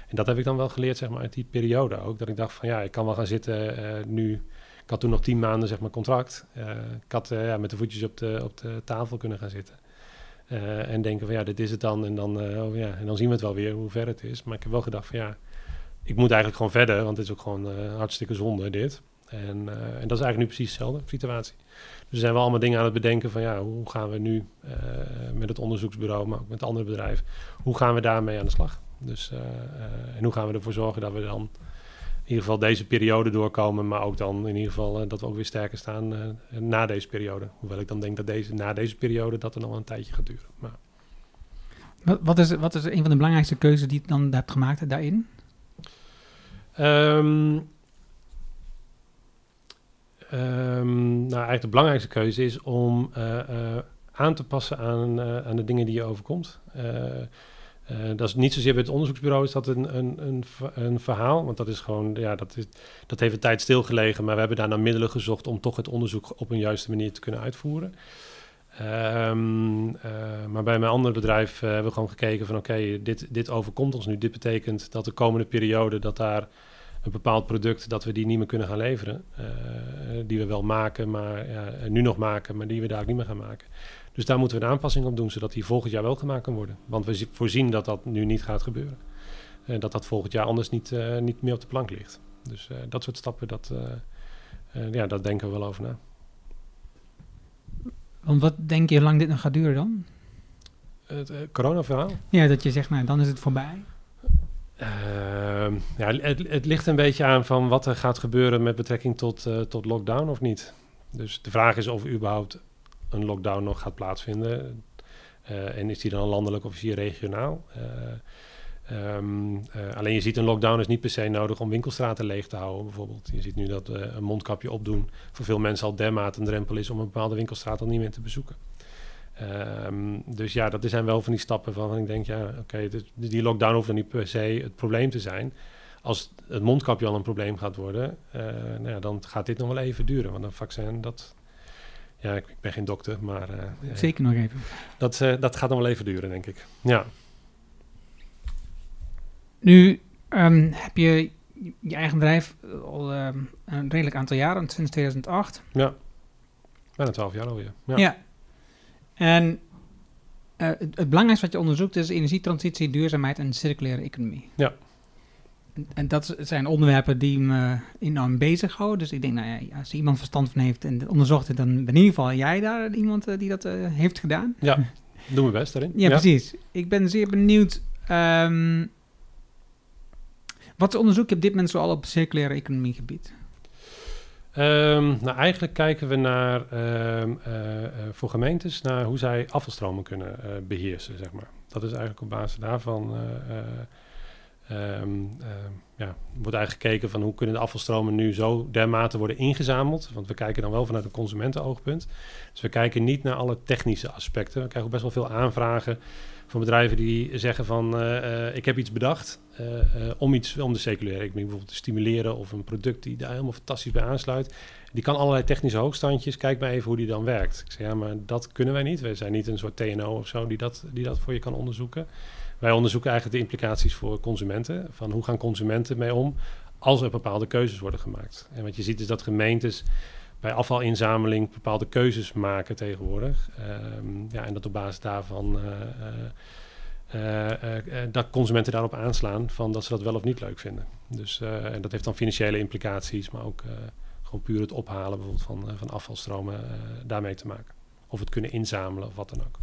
en dat heb ik dan wel geleerd zeg maar, uit die periode ook. Dat ik dacht van ja, ik kan wel gaan zitten nu ik had toen nog tien maanden zeg maar, contract. Ik had ja, met de voetjes op de, op de tafel kunnen gaan zitten. Uh, en denken van ja, dit is het dan. En dan, oh, ja, en dan zien we het wel weer hoe ver het is. Maar ik heb wel gedacht van ja, ik moet eigenlijk gewoon verder. Want het is ook gewoon hartstikke zonde dit. En, en, dat is eigenlijk nu precies dezelfde situatie. Dus er zijn wel allemaal dingen aan het bedenken van ja, hoe gaan we nu met het onderzoeksbureau, maar ook met andere bedrijven, hoe gaan we daarmee aan de slag? Dus, en hoe gaan we ervoor zorgen dat we dan ieder geval deze periode doorkomen, maar ook dan in ieder geval uh, dat we ook weer sterker staan uh, na deze periode. Hoewel ik dan denk dat deze, na deze periode dat er nog een tijdje gaat duren. Maar... Wat, wat, is, wat is een van de belangrijkste keuzes die je dan hebt gemaakt daarin? Um, um, nou, eigenlijk de belangrijkste keuze is om uh, aan te passen aan, aan de dingen die je overkomt. Uh, dat is niet zozeer bij het onderzoeksbureau is dat een, een, een, een, verhaal, want dat is gewoon, ja, dat, is, dat heeft een tijd stilgelegen, maar we hebben daarna middelen gezocht om toch het onderzoek op een juiste manier te kunnen uitvoeren. Um, uh, maar bij mijn andere bedrijf uh, hebben we gewoon gekeken van oké, dit, dit overkomt ons nu. Dit betekent dat de komende periode dat daar een bepaald product, dat we die niet meer kunnen gaan leveren. Die we wel maken, maar ja, nu nog maken, maar die we daar ook niet meer gaan maken. Dus daar moeten we een aanpassing op doen, zodat die volgend jaar wel gemaakt kan worden. Want we voorzien dat dat nu niet gaat gebeuren. En dat dat volgend jaar anders niet, uh, niet meer op de plank ligt. Dus uh, dat soort stappen, dat, ja, dat denken we wel over na. Want wat denk je hoe lang dit nog gaat duren dan? Het corona-verhaal? Ja, dat je zegt, nou, dan is het voorbij. Ehm, ja, het, het, ligt een beetje aan van wat er gaat gebeuren met betrekking tot, tot lockdown of niet. Dus de vraag is of überhaupt een lockdown nog gaat plaatsvinden. Uh, en is die dan landelijk of is die regionaal? Uh, um, uh, alleen je ziet een lockdown is niet per se nodig om winkelstraten leeg te houden, bijvoorbeeld. Je ziet nu dat een mondkapje opdoen voor veel mensen al dermate een drempel is om een bepaalde winkelstraat al niet meer te bezoeken. Um, dus ja, dat zijn wel van die stappen van ik denk, ja, oké, okay, die lockdown hoeft dan niet per se het probleem te zijn. Als het mondkapje al een probleem gaat worden, nou ja, dan gaat dit nog wel even duren. Want een vaccin, dat, ja, ik, ik, ben geen dokter, maar... Uh, Zeker nog even. Dat, uh, dat gaat nog wel even duren, denk ik. Ja. Nu um, heb je je eigen bedrijf al um, een redelijk aantal jaren, sinds 2008. Ja, bijna twaalf jaar alweer. Ja. ja. En eh, het, het belangrijkste wat je onderzoekt is energietransitie, duurzaamheid en circulaire economie. Ja. En, dat zijn onderwerpen die me enorm bezighouden. Dus ik denk, nou ja, als iemand verstand van heeft en het onderzocht heeft, dan ben in ieder geval jij daar iemand eh, die dat eh, heeft gedaan. Ja, doen we best daarin. Ja, precies. Ik ben zeer benieuwd. ehm, wat onderzoek je op dit moment zoal op circulaire economie gebied? Ehm, nou, eigenlijk kijken we naar, ehm, eh, voor gemeentes naar hoe zij afvalstromen kunnen eh, beheersen, zeg maar. Dat is eigenlijk op basis daarvan, ehm, ja, wordt eigenlijk gekeken van hoe kunnen de afvalstromen nu zo dermate worden ingezameld. Want we kijken dan wel vanuit een consumentenoogpunt. Dus we kijken niet naar alle technische aspecten. We krijgen ook best wel veel aanvragen van bedrijven die zeggen van eh, eh, ik heb iets bedacht eh, om iets om de circulaire economie bijvoorbeeld te stimuleren of een product die daar helemaal fantastisch bij aansluit. Die kan allerlei technische hoogstandjes. Kijk maar even hoe die dan werkt. Ik zeg ja, maar dat kunnen wij niet. Wij zijn niet een soort TNO of zo die dat, die dat voor je kan onderzoeken. Wij onderzoeken eigenlijk de implicaties voor consumenten. Van hoe gaan consumenten mee om als er bepaalde keuzes worden gemaakt. En wat je ziet is dat gemeentes bij afvalinzameling bepaalde keuzes maken tegenwoordig. Ehm, ja, en dat op basis daarvan eh, eh, eh, dat consumenten daarop aanslaan van dat ze dat wel of niet leuk vinden. Dus en dat heeft dan financiële implicaties, maar ook gewoon puur het ophalen bijvoorbeeld van, van afvalstromen daarmee te maken. Of het kunnen inzamelen of wat dan ook.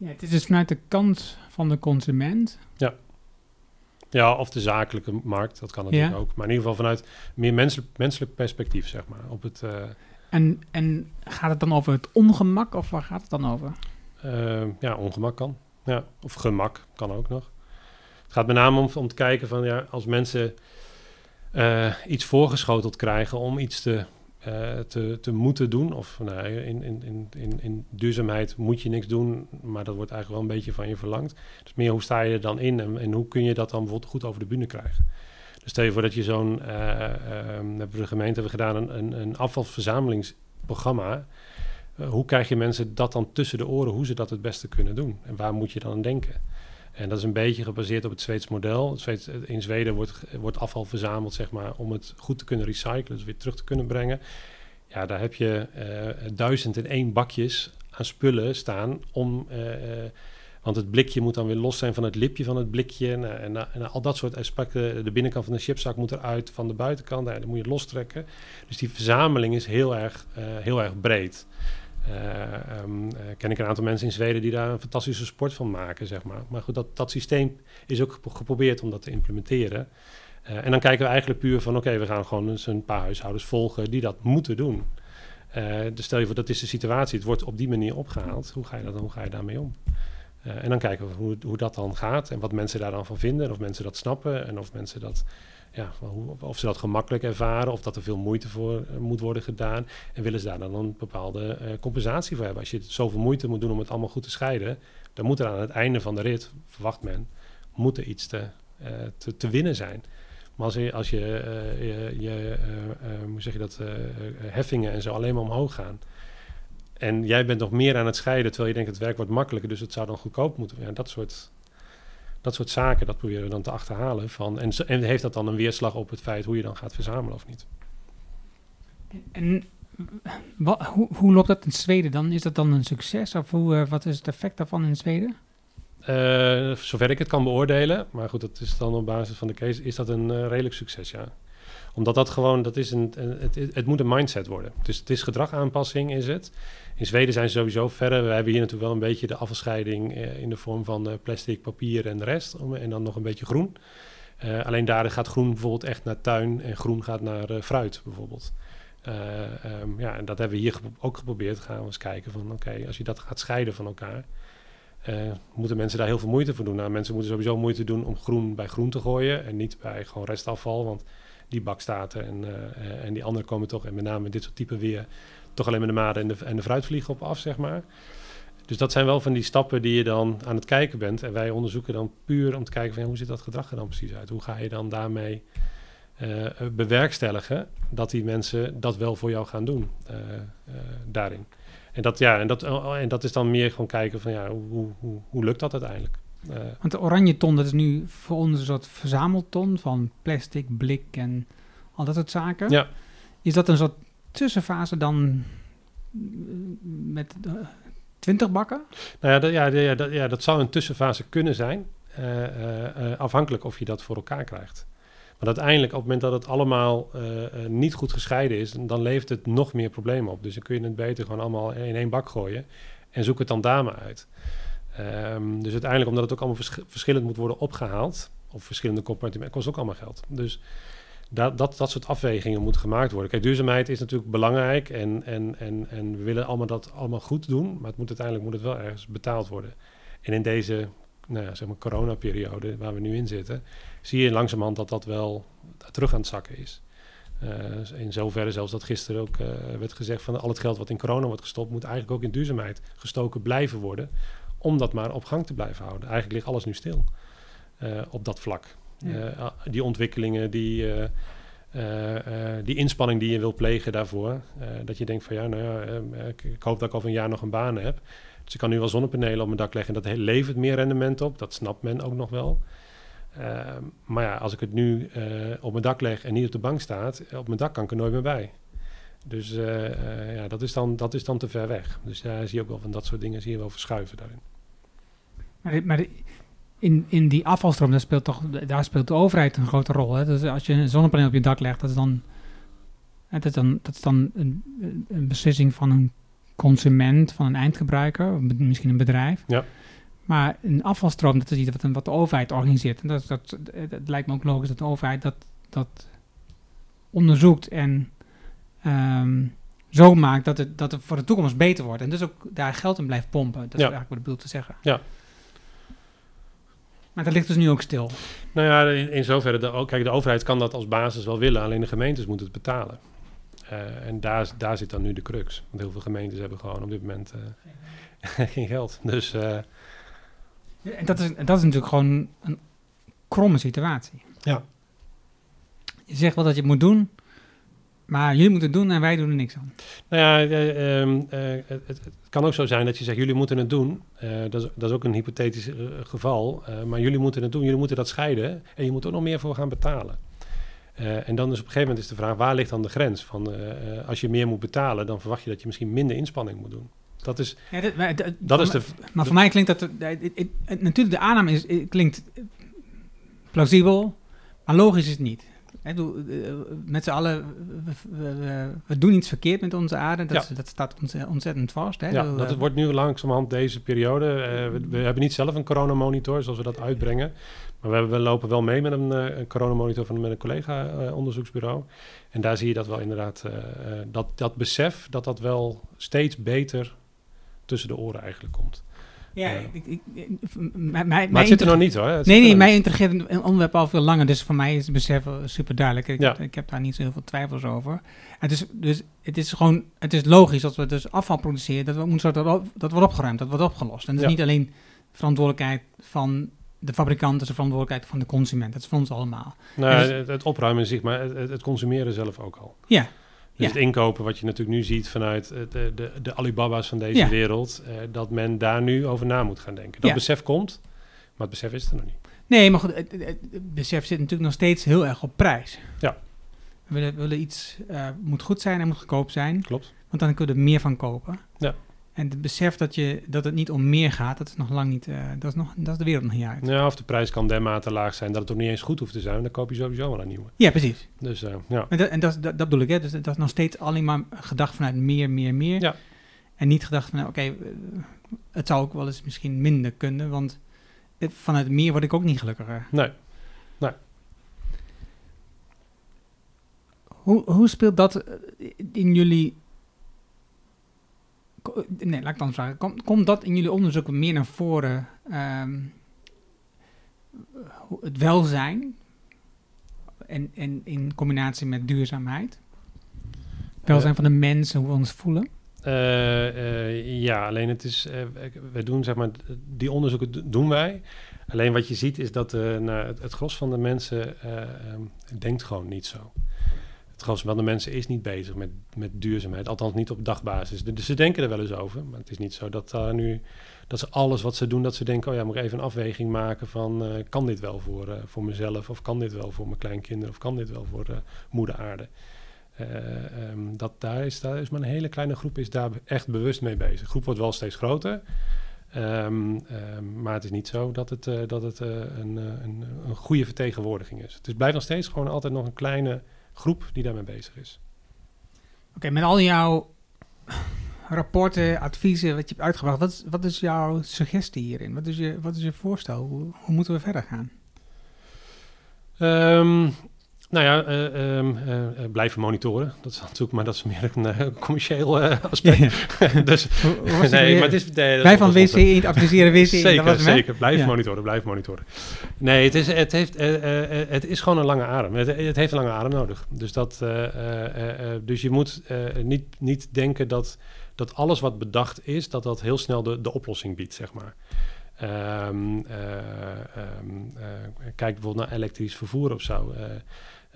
Ja, het is dus vanuit de kant van de consument. Ja, of de zakelijke markt, dat kan natuurlijk Ja. ook. Maar in ieder geval vanuit meer menselijk, menselijk perspectief, zeg maar. Op het, eh, En, en gaat het dan over het ongemak of waar gaat het dan over? eh, ja, ongemak kan. Ja, of gemak kan ook nog. Het gaat met name om, om te kijken van, ja, als mensen eh, iets voorgeschoteld krijgen om iets te, eh, te, te moeten doen. Of nou, in, in, in, in, duurzaamheid moet je niks doen, maar dat wordt eigenlijk wel een beetje van je verlangd. Dus meer hoe sta je er dan in en, hoe kun je dat dan bijvoorbeeld goed over de bühne krijgen. Dus stel je voor dat je zo'n, ehm, hebben we de gemeente hebben gedaan, een, een, een afvalverzamelingsprogramma. Hoe krijg je mensen dat dan tussen de oren, hoe ze dat het beste kunnen doen? En waar moet je dan aan denken? En dat is een beetje gebaseerd op het Zweeds model. Zweeds, in Zweden wordt, wordt afval verzameld zeg maar, om het goed te kunnen recyclen, dus weer terug te kunnen brengen. Ja, daar heb je eh, duizend in één bakjes aan spullen staan om... eh, eh, want het blikje moet dan weer los zijn van het lipje van het blikje. En, eh, en, al dat soort aspecten. De binnenkant van de chipzak moet eruit van de buitenkant. Nou, dan moet je het lostrekken. Dus die verzameling is heel erg, eh, heel erg breed. Eh, ken ik een aantal mensen in Zweden die daar een fantastische sport van maken, zeg maar. Maar goed, dat, dat systeem is ook gepro- geprobeerd om dat te implementeren. Eh, en dan kijken we eigenlijk puur van, oké, we gaan gewoon eens een paar huishoudens volgen die dat moeten doen. Dus stel je voor, dat is de situatie. Het wordt op die manier opgehaald. Hoe ga je, dat, hoe ga je daarmee om? En dan kijken we hoe, hoe dat dan gaat en wat mensen daar dan van vinden. En of mensen dat snappen en of mensen dat, ja, of ze dat gemakkelijk ervaren. Of dat er veel moeite voor eh, moet worden gedaan. En willen ze daar dan een bepaalde eh, compensatie voor hebben. Als je zoveel moeite moet doen om het allemaal goed te scheiden. Dan moet er aan het einde van de rit, verwacht men, moet er iets te, eh, te, te winnen zijn. Maar als je, als je, je, hoe zeg je dat, heffingen en zo alleen maar omhoog gaan. En jij bent nog meer aan het scheiden, terwijl je denkt het werk wordt makkelijker, dus het zou dan goedkoop moeten. Ja, dat soort, dat soort zaken, dat proberen we dan te achterhalen. Van, en, en heeft dat dan een weerslag op het feit hoe je dan gaat verzamelen of niet? En hoe, hoe loopt dat in Zweden dan? Is dat dan een succes? Of hoe, eh, wat is het effect daarvan in Zweden? Eh, zover ik het kan beoordelen, maar goed, dat is dan op basis van de case, is dat een eh, redelijk succes, ja. Omdat dat gewoon, dat is een, een- het, het, moet een mindset worden. Dus het is gedragaanpassing, is het. In Zweden zijn ze sowieso verder. We hebben hier natuurlijk wel een beetje de afvalscheiding eh, in de vorm van eh, plastic, papier en de rest. En dan nog een beetje groen. Eh, alleen daar gaat groen bijvoorbeeld echt naar tuin en groen gaat naar fruit bijvoorbeeld. Eh, ehm, ja, en dat hebben we hier ook geprobeerd. Gaan we eens kijken van, oké, als je dat gaat scheiden van elkaar, moeten mensen daar heel veel moeite voor doen. Nou, mensen moeten sowieso moeite doen om groen bij groen te gooien en niet bij gewoon restafval, want die bak staat er en, en die anderen komen toch, en met name dit soort type weer, toch alleen maar de maden en de, en de fruitvliegen op af, zeg maar. Dus dat zijn wel van die stappen die je dan aan het kijken bent. En wij onderzoeken dan puur om te kijken van ja, hoe ziet dat gedrag er dan precies uit? Hoe ga je dan daarmee eh, eh, bewerkstelligen dat die mensen dat wel voor jou gaan doen eh, daarin? En dat, ja, en, dat, en dat is dan meer gewoon kijken van ja, hoe, hoe, hoe lukt dat uiteindelijk? Want de oranje ton, dat is nu voor ons een soort verzamelton van plastic, blik en al dat soort zaken. Ja. Is dat een soort tussenfase dan eh, met uh, 20 bakken? Nou ja, dat, ja, ja, dat, ja, dat zou een tussenfase kunnen zijn. Uh, afhankelijk of je dat voor elkaar krijgt. Maar uiteindelijk, op het moment dat het allemaal niet goed gescheiden is, dan levert het nog meer problemen op. Dus dan kun je het beter gewoon allemaal in één bak gooien en zoek het dan maar uit. Um, dus uiteindelijk, omdat het ook allemaal vers verschillend moet worden opgehaald, of verschillende compartimenten, kost ook allemaal geld. Dus dat, dat, dat soort afwegingen moeten gemaakt worden. Kijk, duurzaamheid is natuurlijk belangrijk en, en, en, en we willen allemaal dat allemaal goed doen, maar het moet uiteindelijk moet het wel ergens betaald worden. En in deze nou ja, zeg maar coronaperiode waar we nu in zitten, zie je langzamerhand dat dat wel terug aan het zakken is. Uh, in zoverre zelfs dat gisteren ook uh, werd gezegd van al het geld wat in corona wordt gestopt, moet eigenlijk ook in duurzaamheid gestoken blijven worden. Om dat maar op gang te blijven houden. Eigenlijk ligt alles nu stil uh, op dat vlak. Ja. die ontwikkelingen, die, die inspanning die je wil plegen daarvoor. dat je denkt van ja, nou ja, ik, ik, hoop dat ik over een jaar nog een baan heb. Dus ik kan nu wel zonnepanelen op mijn dak leggen en dat levert meer rendement op. Dat snapt men ook nog wel. Uh, maar ja, als ik het nu uh, op mijn dak leg en niet op de bank staat, op mijn dak kan ik er nooit meer bij. Dus uh, ja, dat is, dan, dat is dan te ver weg. Dus daar zie je ook wel van dat soort dingen zie je wel verschuiven daarin. Maar, maar in, in die afvalstroom, daar speelt, toch, daar speelt de overheid een grote rol. Hè? Dus als je een zonnepaneel op je dak legt, dat is dan, dat is dan, dat is dan een, een beslissing van een consument, van een eindgebruiker, misschien een bedrijf. Ja. Maar een afvalstroom, dat is iets wat, wat de overheid organiseert. En dat, dat, dat, lijkt me ook logisch dat de overheid dat, dat onderzoekt en um, zo maakt dat het, dat het voor de toekomst beter wordt. En dus ook daar geld in blijft pompen. Dat is eigenlijk wat ik bedoel te zeggen. Ja. Maar dat ligt dus nu ook stil. Nou ja, in, in zoverre, de, kijk, de overheid kan dat als basis wel willen, alleen de gemeentes moeten het betalen. Uh, en daar, daar zit dan nu de crux. Want heel veel gemeentes hebben gewoon op dit moment uh, geen geld. Dus... Uh, en dat is, dat is natuurlijk gewoon een kromme situatie. Ja. Je zegt wel dat je het moet doen, maar jullie moeten het doen en wij doen er niks aan. Nou ja, uh, uh, het, het, kan ook zo zijn dat je zegt, jullie moeten het doen. Uh, dat, is, dat, is, ook een hypothetisch geval. maar jullie moeten het doen, jullie moeten dat scheiden. En je moet er nog meer voor gaan betalen. en dan is op een gegeven moment is de vraag, waar ligt dan de grens? Van, als je meer moet betalen, dan verwacht je dat je misschien minder inspanning moet doen. Dat is, ja, dat, maar, dat, dat is de, maar voor mij klinkt dat... natuurlijk, de aanname is, klinkt plausibel, maar logisch is het niet. He, met z'n allen, we, we, we, doen iets verkeerd met onze aarde. Dat, ja. dat staat ontzettend vast. Hè? Ja, dat wordt nu langzamerhand deze periode. Uh, we, we, hebben niet zelf een coronamonitor zoals we dat uitbrengen. Maar we, hebben, we lopen wel mee met een, een coronamonitor van met een collega-onderzoeksbureau. En daar zie je dat wel inderdaad, dat, dat besef dat dat wel steeds beter tussen de oren eigenlijk komt. Ja, ik, ik, mij, maar het zit er nog niet hoor. Het nee, nee, mij integreert een onderwerp al veel langer. Dus voor mij is het besef super duidelijk. Ik, ja. ik heb daar niet zo heel veel twijfels over. Het is, dus het is gewoon, het is logisch dat we dus afval produceren, dat, we moeten dat, dat wordt opgeruimd, dat wordt opgelost. En dat is niet alleen verantwoordelijkheid van de fabrikant, dat is de verantwoordelijkheid van de consument. Dat is voor ons allemaal. Nou, dus, het, opruimen zich, maar het, het consumeren zelf ook al. Ja, dus het inkopen, wat je natuurlijk nu ziet vanuit de, de, de Alibaba's van deze wereld, uh, dat men daar nu over na moet gaan denken. Dat besef komt, maar het besef is er nog niet. Nee, maar goed, het, het, besef zit natuurlijk nog steeds heel erg op prijs. Ja. We willen, willen iets, uh, moet goed zijn en moet goedkoop zijn. Klopt. Want dan kunnen we er meer van kopen. Ja. En het besef dat, je, dat het niet om meer gaat, dat is nog lang niet, uh, dat, is nog, dat is de wereld nog niet uit. Ja, of de prijs kan dermate laag zijn dat het ook niet eens goed hoeft te zijn. Dan koop je sowieso wel een nieuwe. Ja, precies. Dus uh, ja. En, dat, en dat, dat, dat, bedoel ik, hè. Dus dat is nog steeds alleen maar gedacht vanuit meer, meer, meer. Ja. En niet gedacht van, oké, okay, het zou ook wel eens misschien minder kunnen, want vanuit meer word ik ook niet gelukkiger. Nee, nee. Hoe, hoe speelt dat in jullie Nee, laat ik dan vragen. Komt, dat in jullie onderzoeken meer naar voren? Um, het welzijn en, en in combinatie met duurzaamheid? Welzijn uh, van de mensen, hoe we ons voelen? Uh, uh, ja, alleen het is, we doen zeg maar, die onderzoeken doen wij. Alleen wat je ziet is dat nou, het, het gros van de mensen um, denkt gewoon niet zo het gros van de mensen is niet bezig met, met duurzaamheid. Althans niet op dagbasis. Dus ze denken er wel eens over. Maar het is niet zo dat nu dat ze alles wat ze doen, dat ze denken, oh ja, moet ik even een afweging maken van uh, kan dit wel voor, uh, voor mezelf? Of kan dit wel voor mijn kleinkinderen? Of kan dit wel voor moeder aarde? ehm, dat daar is, daar is maar een hele kleine groep is daar echt bewust mee bezig. De groep wordt wel steeds groter. Ehm, ehm, maar het is niet zo dat het, dat het een, een, een, goede vertegenwoordiging is. Het is, blijft nog steeds gewoon altijd nog een kleine groep die daarmee bezig is. Oké, okay, met al jouw rapporten, adviezen wat je hebt uitgebracht, wat is, wat is jouw suggestie hierin? Wat is je, wat is je voorstel? Hoe, hoe moeten we verder gaan? Um, nou ja, uh, um, uh, blijven monitoren. Dat is natuurlijk, maar dat is meer een commercieel aspect. dus, nee, maar het is... Nee, Wij van WC adviseren WC Zeker, zeker. Blijven ja. monitoren, blijven monitoren. Nee, het is, het, heeft, het is gewoon een lange adem. Het, het, heeft een lange adem nodig. Dus, dat, dus je moet niet, niet denken dat, dat alles wat bedacht is, dat dat heel snel de, de oplossing biedt, zeg maar. Um, um, uh, kijk bijvoorbeeld naar elektrisch vervoer of zo.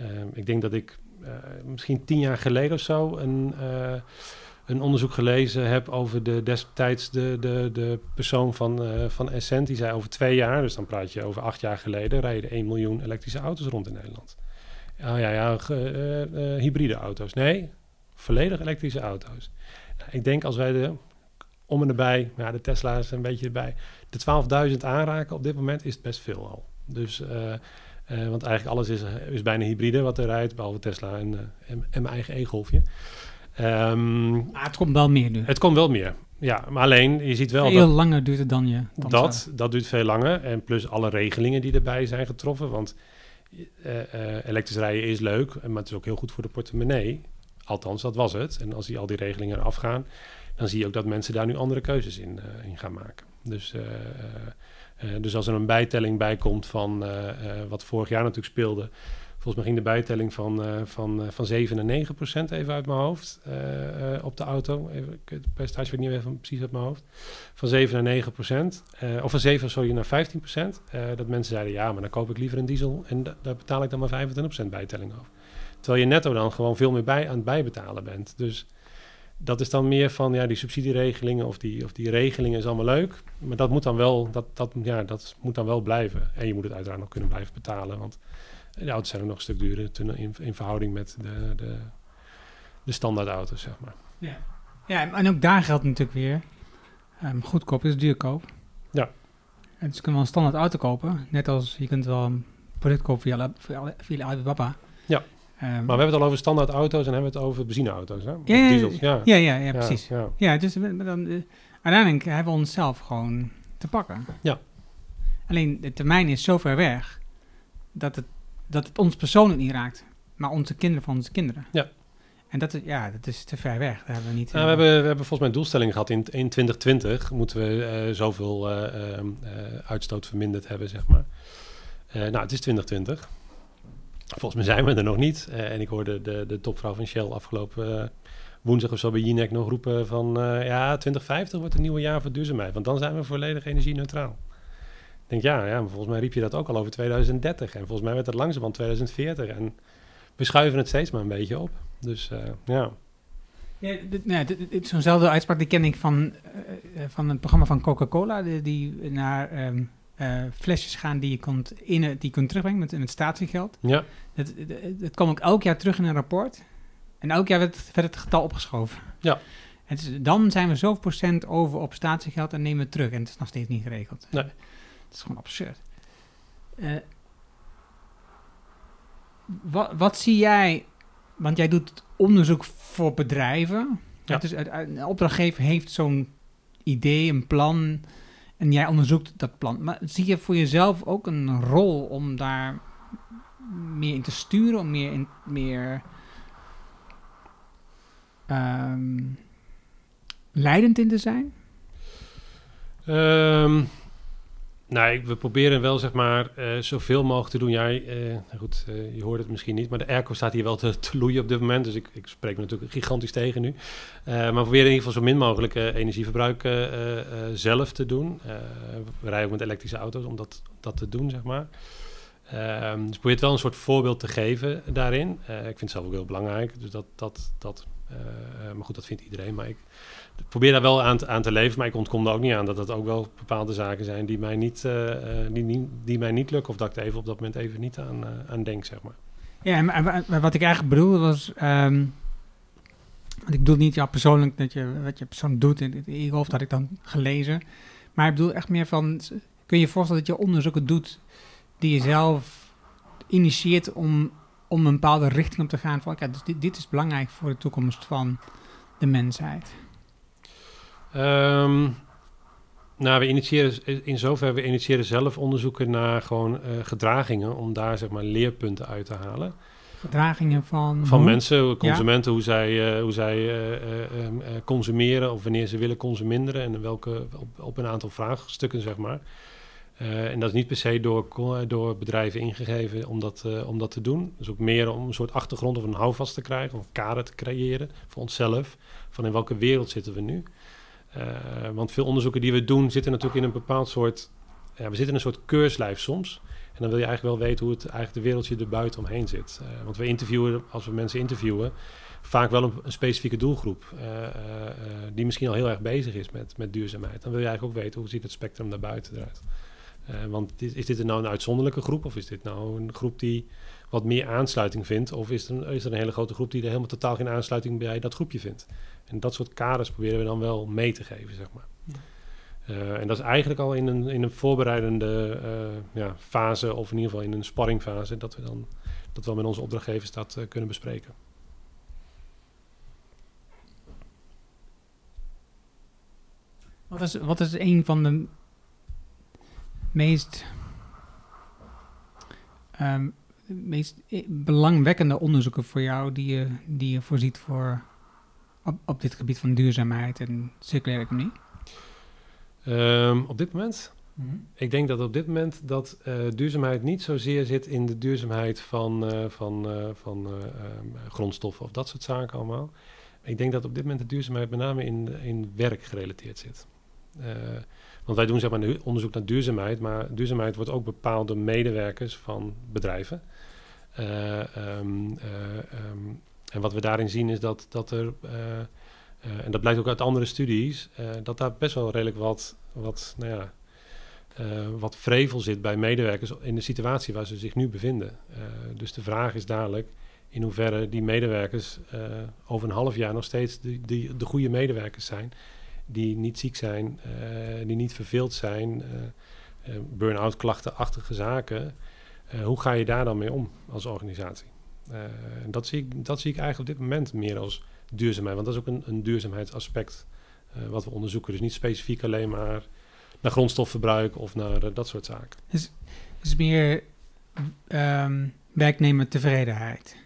Uh, ik denk dat ik misschien tien jaar geleden of zo een, een onderzoek gelezen heb over de destijds de, de, de persoon van, van Essent. Die zei over twee jaar, dus dan praat je over acht jaar geleden, rijden 1 miljoen elektrische auto's rond in Nederland. Oh ja, ja, hybride auto's. Nee, volledig elektrische auto's. Nou, ik denk als wij de om en erbij, ja, de Tesla is een beetje erbij, de 12.000 aanraken op dit moment is het best veel al. Dus, uh, want eigenlijk alles is, is bijna hybride wat er rijdt, behalve Tesla en, uh, en, en, mijn eigen e-golfje. Um, maar het komt wel meer nu. Het komt wel meer, ja. Maar alleen, je ziet wel Veel dat, langer duurt het dan je... Dan dat, dat duurt veel langer. En plus alle regelingen die erbij zijn getroffen. Want elektrisch rijden is leuk, maar het is ook heel goed voor de portemonnee. Althans, dat was het. En als die, al die regelingen eraf gaan, dan zie je ook dat mensen daar nu andere keuzes in, in gaan maken. Dus, dus als er een bijtelling bij komt van wat vorig jaar natuurlijk speelde. Volgens mij ging de bijtelling van, van, van 7 naar 9 procent even uit mijn hoofd op de auto. Even, het percentage weet niet even precies uit mijn hoofd. Van 7 naar 9 procent. of van 7 sorry, naar 15 procent. dat mensen zeiden, ja, maar dan koop ik liever een diesel en daar betaal ik dan maar 25 procent bijtelling over. Terwijl je netto dan gewoon veel meer bij, aan het bijbetalen bent. Dus dat is dan meer van ja, die subsidieregelingen of die, of die regelingen is allemaal leuk. Maar dat moet dan wel, dat, dat, ja, dat moet dan wel blijven. En je moet het uiteraard nog kunnen blijven betalen. Want de auto's zijn ook nog een stuk duurder in, in verhouding met de, de, de standaard auto's, zeg maar. Ja. ja, en ook daar geldt natuurlijk weer, um, goedkoop is duurkoop. Ja. En dus je kunt wel een standaard auto kopen, net als je kunt wel een product kopen via, via, via Alibaba. Um, maar we hebben het al over standaard auto's en hebben we het over benzineauto's, hè? Ja, diesels, ja. Ja, ja, ja, precies. Ja, ja. dus dan, uh, uiteindelijk hebben we onszelf gewoon te pakken. Ja. Alleen de termijn is zo ver weg dat het, dat het ons persoonlijk niet raakt, maar onze kinderen van onze kinderen. Ja. En dat is, ja, dat is te ver weg. Daar hebben we niet. Nou, we, hebben, we hebben volgens mij doelstelling gehad in, in 2020 moeten we uh, zoveel uh, uitstoot verminderd hebben, zeg maar. nou, het is 2020. Volgens mij zijn we er nog niet. Uh, en ik hoorde de, de topvrouw van Shell afgelopen uh, woensdag of zo bij Jinek nog roepen van... Uh, ja, 2050 wordt het nieuwe jaar voor duurzaamheid. Want dan zijn we volledig energie-neutraal. Ik denk, ja, ja, volgens mij riep je dat ook al over 2030. En volgens mij werd het langzaam 2040. En we schuiven het steeds maar een beetje op. Dus ja... Ja, ja zo'nzelfde uitspraak die ken ik van, van het programma van Coca-Cola... Die, naar... Um, uh, flesjes gaan die je kunt, in, die je kunt terugbrengen met, met statiegeld. Ja. Het, het, het kwam ook elk jaar terug in een rapport. En elk jaar werd, werd het getal opgeschoven. Ja. Het is, dan zijn we zoveel procent over op statiegeld en nemen we het terug. En het is nog steeds niet geregeld. Nee. Het is gewoon absurd. Uh, wat, wat zie jij... Want jij doet onderzoek voor bedrijven. Ja. Dus een opdrachtgever heeft zo'n idee, een plan en jij onderzoekt dat plan. Maar zie je voor jezelf ook een rol om daar meer in te sturen, om meer, in, meer um, leidend in te zijn? Um, nou, we proberen wel zeg maar uh, zoveel mogelijk te doen. Ja, uh, goed, uh, je hoort het misschien niet, maar de airco staat hier wel te, loeien op dit moment. Dus ik, ik spreek me natuurlijk gigantisch tegen nu. maar we proberen in ieder geval zo min mogelijk energieverbruik zelf te doen. we rijden ook met elektrische auto's om dat, dat te doen, zeg maar. Um, dus probeer het wel een soort voorbeeld te geven daarin. ik vind het zelf ook heel belangrijk. Dus dat, dat, dat maar goed, dat vindt iedereen. Maar ik probeer daar wel aan aan te leven, maar ik ontkom er ook niet aan dat dat ook wel bepaalde zaken zijn die mij niet, die, die, die, mij niet lukken of dat ik er even op dat moment even niet aan, uh, aan denk, zeg maar. Ja, en wat ik eigenlijk bedoelde was... ehm, want ik bedoel niet jou persoonlijk dat je, wat je persoonlijk doet. In geval dat ik dan gelezen. Maar ik bedoel echt meer van... Kun je je voorstellen dat je onderzoeken doet die je zelf initieert om, om een bepaalde richting op te gaan? Van, oké, dus dit, dit is belangrijk voor de toekomst van de mensheid. Ehm, nou, we initiëren in zover we initiëren zelf onderzoeken naar gewoon eh, gedragingen om daar zeg maar leerpunten uit te halen. Gedragingen van... Van hoe? mensen, consumenten, hoe zij, eh, hoe zij eh, eh, ehm, eh, consumeren of wanneer ze willen consumeren en welke, op, op een aantal vraagstukken, zeg maar. En dat is niet per se door, door bedrijven ingegeven om dat, om dat te doen. Dus ook meer om een soort achtergrond of een houvast te krijgen, of een kader te creëren voor onszelf. Van in welke wereld zitten we nu? Eh, want veel onderzoeken die we doen zitten natuurlijk in een bepaald soort... Ja, we zitten in een soort keurslijf soms. En dan wil je eigenlijk wel weten hoe het eigenlijk de wereldje er buiten omheen zit. Eh, want we interviewen, als we mensen interviewen, vaak wel een, specifieke doelgroep. eh, die misschien al heel erg bezig is met, met duurzaamheid. Dan wil je eigenlijk ook weten hoe ziet het spectrum daarbuiten eruit. Want is dit nou een uitzonderlijke groep? Of is dit nou een groep die wat meer aansluiting vindt? Of is er, een, is er een hele grote groep die er helemaal totaal geen aansluiting bij dat groepje vindt? En dat soort kaders proberen we dan wel mee te geven, zeg maar. Ja. Eh, en dat is eigenlijk al in een, in een voorbereidende eh, ja, fase, of in ieder geval in een sparringfase, dat we dan dat we met onze opdrachtgevers dat eh, kunnen bespreken. Wat is, wat is een van de meest, ehm, meest belangwekkende onderzoeken voor jou die je, die je voorziet voor op, op dit gebied van duurzaamheid en circulaire economie? Ehm, op dit moment Ik denk dat op dit moment dat eh, duurzaamheid niet zozeer zit in de duurzaamheid van, eh, van, eh, van eh, ehm, grondstoffen of dat soort zaken allemaal. Ik denk dat op dit moment de duurzaamheid met name in, in werk gerelateerd zit. Want wij doen zeg maar onderzoek naar duurzaamheid, maar duurzaamheid wordt ook bepaald door medewerkers van bedrijven. Ehm, en wat we daarin zien is dat, dat er, eh, eh, en dat blijkt ook uit andere studies, eh, dat daar best wel redelijk wat, wat nou ja, wat vrevel zit bij medewerkers in de situatie waar ze zich nu bevinden. Dus de vraag is dadelijk in hoeverre die medewerkers over een half jaar nog steeds die, de goede medewerkers zijn. Die niet ziek zijn, die niet verveeld zijn, burn-out klachtenachtige zaken. Hoe ga je daar dan mee om als organisatie? Eh, en dat, zie ik, dat zie ik eigenlijk op dit moment meer als duurzaamheid. Want dat is ook een, een duurzaamheidsaspect eh, wat we onderzoeken. Dus niet specifiek alleen maar naar grondstofverbruik of naar eh, dat soort zaken. Is meer ehm werknemer tevredenheid,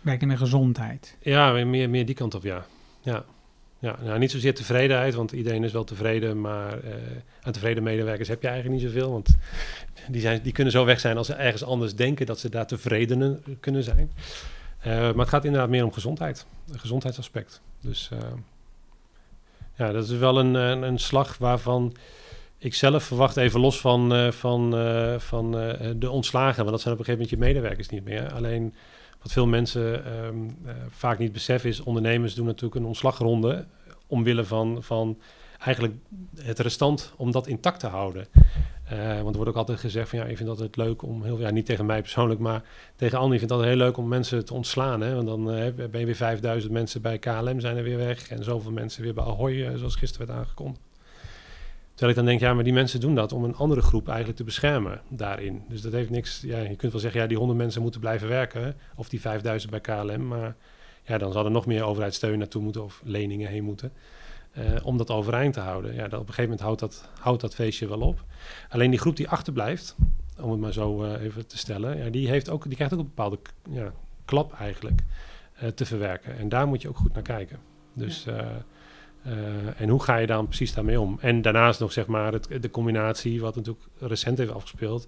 werknemer gezondheid. Ja, meer- meer, meer die kant op, ja. Ja, ja nou, niet zozeer tevredenheid, want iedereen is wel tevreden, maar eh, aan tevreden medewerkers heb je eigenlijk niet zoveel, want die, zijn, die kunnen zo weg zijn als ze ergens anders denken dat ze daar tevreden kunnen zijn. Eh, maar het gaat inderdaad meer om gezondheid, een gezondheidsaspect. Dus eh, ja, dat is wel een, een, een slag waarvan ik zelf verwacht, even los van, van, van de ontslagen, want dat zijn op een gegeven moment je medewerkers niet meer. Alleen wat veel mensen ehm, eh, vaak niet beseffen is, ondernemers doen natuurlijk een ontslagronde omwille van, van eigenlijk het restant om dat intact te houden. Eh, want er wordt ook altijd gezegd van ja, ik vind dat het leuk om heel, ja, niet tegen mij persoonlijk, maar tegen anderen, ik vind het altijd heel leuk om mensen te ontslaan. Hè? Want dan eh, ben je weer 5000 mensen bij KLM zijn er weer weg en zoveel mensen weer bij Ahoy, zoals gisteren werd aangekondigd. Terwijl ik dan denk, ja, maar die mensen doen dat om een andere groep eigenlijk te beschermen daarin. Dus dat heeft niks, ja, je kunt wel zeggen, ja, die 100 mensen moeten blijven werken, of die 5000 bij KLM, maar ja, dan zal er nog meer overheidssteun naartoe moeten of leningen heen moeten. eh, om dat overeind te houden. Ja, dat op een gegeven moment houdt dat, houdt dat feestje wel op. Alleen die groep die achterblijft, om het maar zo eh, even te stellen, ja, die, heeft ook, die krijgt ook een bepaalde ja, klap eigenlijk eh, te verwerken. En daar moet je ook goed naar kijken. Dus, eh, en hoe ga je dan precies daarmee om? En daarnaast nog zeg maar het, de combinatie, wat natuurlijk recent heeft afgespeeld.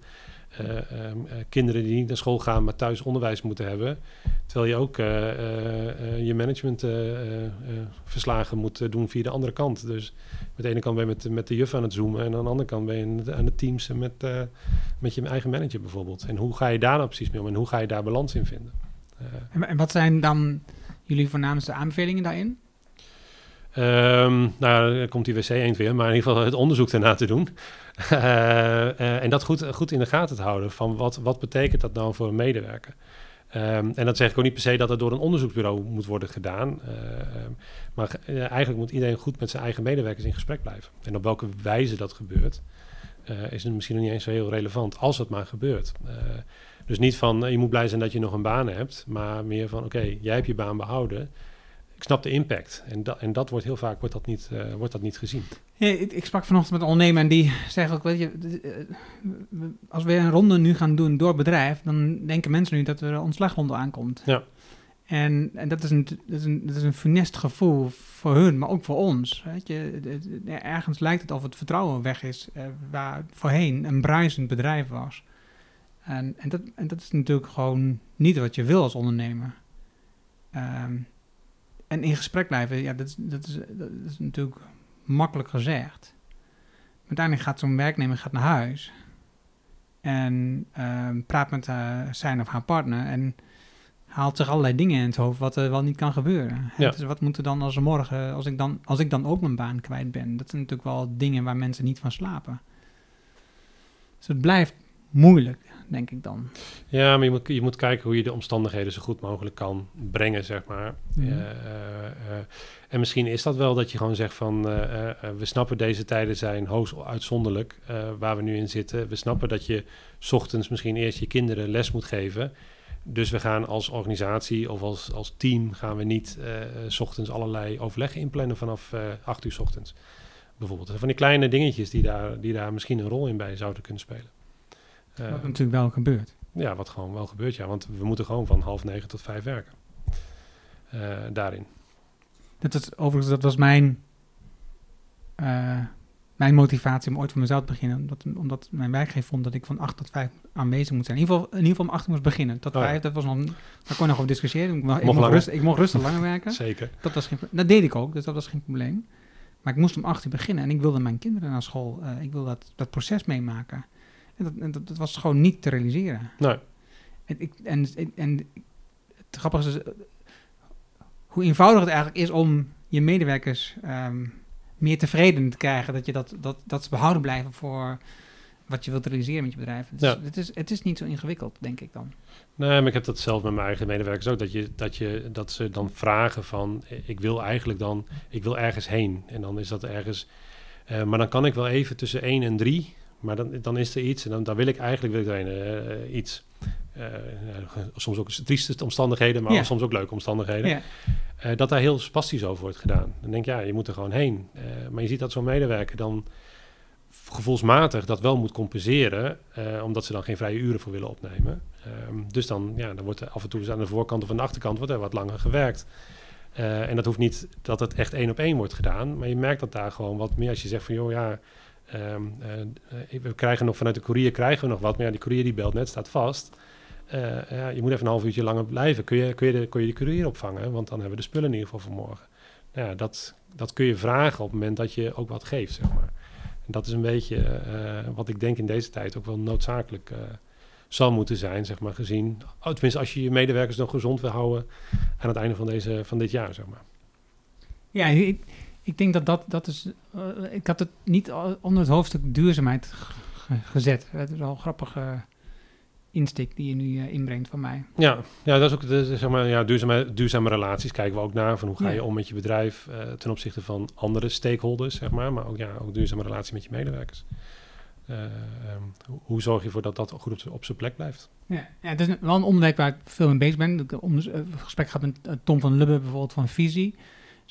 eh, ehm, eh, kinderen die niet naar school gaan, maar thuis onderwijs moeten hebben. Terwijl je ook je managementverslagen moet doen via de andere kant. Dus met de ene kant ben je met, met de juf aan het zoomen... en aan de andere kant ben je aan het- teamsen met, met je eigen manager bijvoorbeeld. En hoe ga je daar nou precies mee om en hoe ga je daar balans in vinden? En, en wat zijn dan jullie voornaamste aanbevelingen daarin? Ehm, nou, dan komt die wc eend weer, maar in ieder geval het onderzoek daarna te doen. Eh, eh, en dat goed, goed in de gaten te houden van wat, wat betekent dat nou voor een medewerker. Ehm, en dat zeg ik ook niet per se dat het door een onderzoeksbureau moet worden gedaan. Ehm, maar ge- eh, eigenlijk moet iedereen goed met zijn eigen medewerkers in gesprek blijven. En op welke wijze dat gebeurt, eh, is het misschien nog niet eens zo heel relevant, als het maar gebeurt. Eh, dus niet van, eh, je moet blij zijn dat je nog een baan hebt, maar meer van, oké, jij hebt je baan behouden. Ik snap de impact. En, dat en dat wordt heel vaak wordt dat niet, eh, wordt dat niet gezien. Ja, ik, ik sprak vanochtend met een ondernemer en die zegt ook, weet je, eh, als we een ronde nu gaan doen door bedrijf, dan denken mensen nu dat er een ontslagronde aankomt. Ja. En, en dat, is een, dat, is een, dat is een funest gevoel voor hun, maar ook voor ons. Weet je. Ergens lijkt het of het vertrouwen weg is, eh, waar voorheen een bruisend bedrijf was. En, en, dat, en dat is natuurlijk gewoon niet wat je wil als ondernemer. Ehm, en in gesprek blijven, ja, dat is, dat is, dat is natuurlijk makkelijk gezegd. Maar uiteindelijk gaat zo'n werknemer gaat naar huis en ehm, praat met eh, zijn of haar partner en haalt zich allerlei dingen in het hoofd wat er wel niet kan gebeuren. Ja. Dus wat moet er dan als morgen, als ik dan, als ik dan ook mijn baan kwijt ben? Dat zijn natuurlijk wel dingen waar mensen niet van slapen. Dus het blijft moeilijk, denk ik dan. Ja, maar je moet, je moet kijken hoe je de omstandigheden zo goed mogelijk kan brengen, zeg maar. Mhm. Eh, eh, eh, en misschien is dat wel dat je gewoon zegt van... we snappen deze tijden zijn hoogst uitzonderlijk waar we nu in zitten. We snappen dat je 's ochtends misschien eerst je kinderen les moet geven. Dus we gaan als organisatie of als, als team gaan we niet s ochtends allerlei overleggen inplannen vanaf 8 uur 's ochtends. Bijvoorbeeld. Van die kleine dingetjes die daar, die daar misschien een rol in bij zouden kunnen spelen. Eh, Wat natuurlijk wel gebeurt. ja, wat gewoon wel gebeurt, ja. Want we moeten gewoon van half negen tot vijf werken. Eh, daarin. Dat is, overigens, dat was mijn, eh, mijn motivatie om ooit voor mezelf te beginnen. Omdat, omdat mijn werkgever vond dat ik van 8 tot 5 aanwezig moet zijn. In ieder geval, in ieder geval om 8 moest beginnen. Tot Oh ja. 5, dat was nog, daar kon je nog over discussiëren. Ik, mocht, ik, Mocht rust, ik mocht rustig langer werken. Zeker. Dat, was geen, dat deed ik ook, dus dat was geen probleem. Maar ik moest om 8 uur beginnen en ik wilde mijn kinderen naar school. ik wilde dat, dat proces meemaken. En, dat, en dat, dat was gewoon niet te realiseren. Nee. En, ik, en, en, het grappige is, eh, hoe eenvoudig het eigenlijk is om je medewerkers ehm, meer tevreden te krijgen. Dat, je dat, dat, dat ze behouden blijven voor wat je wilt realiseren met je bedrijf. Het is, Ja. het is, het is niet zo ingewikkeld, denk ik dan. Nee, maar ik heb dat zelf met mijn eigen medewerkers ook. Dat, je, dat, je, dat ze dan vragen van, ik wil eigenlijk dan, ik wil ergens heen. En dan is dat ergens, eh, maar dan kan ik wel even tussen 1 en 3. Maar dan, dan is er iets en dan, dan wil ik eigenlijk wil ik eh, eh, iets. Eh, soms ook trieste omstandigheden, maar Ja. soms ook leuke omstandigheden. Ja. Dat daar heel spastisch over wordt gedaan. Dan denk je, ja, je moet er gewoon heen. Maar je ziet dat zo'n medewerker dan gevoelsmatig dat wel moet compenseren, omdat ze dan geen vrije uren voor willen opnemen. Ehm, dus dan, ja, dan wordt er af en toe aan de voorkant of aan de achterkant wordt er wat langer gewerkt. En dat hoeft niet dat het echt één op één wordt gedaan, maar je merkt dat daar gewoon wat meer als je zegt van, joh, ja, ehm, eh, eh, we krijgen nog vanuit de courier krijgen we nog wat, maar ja, die courier die belt net, staat vast. Eh, ja, je moet even een half uurtje langer blijven. Kun je, kun, je de, kun je de courier opvangen? Want dan hebben we de spullen in ieder geval voor morgen. Nou ja, dat, dat kun je vragen op het moment dat je ook wat geeft, zeg maar. En dat is een beetje wat ik denk in deze tijd ook wel noodzakelijk zal moeten zijn, zeg maar, gezien... Oh, tenminste, als je je medewerkers nog gezond wil houden aan het einde van, deze, van dit jaar, zeg maar. Ja, ik denk dat dat, dat is... eh, ik had het niet onder het hoofdstuk duurzaamheid gezet. Het is wel een grappige insteek die je nu eh, inbrengt van mij. Ja, ja dat is ook de, zeg maar, ja, duurzame, duurzame relaties kijken we ook naar. Van hoe ga Ja. je om met je bedrijf eh, ten opzichte van andere stakeholders, zeg maar. Maar ook, ja, ook duurzame relatie met je medewerkers. Eh, ehm, hoe, hoe zorg je ervoor dat dat goed op, op zijn plek blijft? Ja, ja, het is wel een onderwerp waar ik veel mee bezig ben. Ik heb onder- eh, gesprek gehad met Tom van Lubbe bijvoorbeeld van Visie.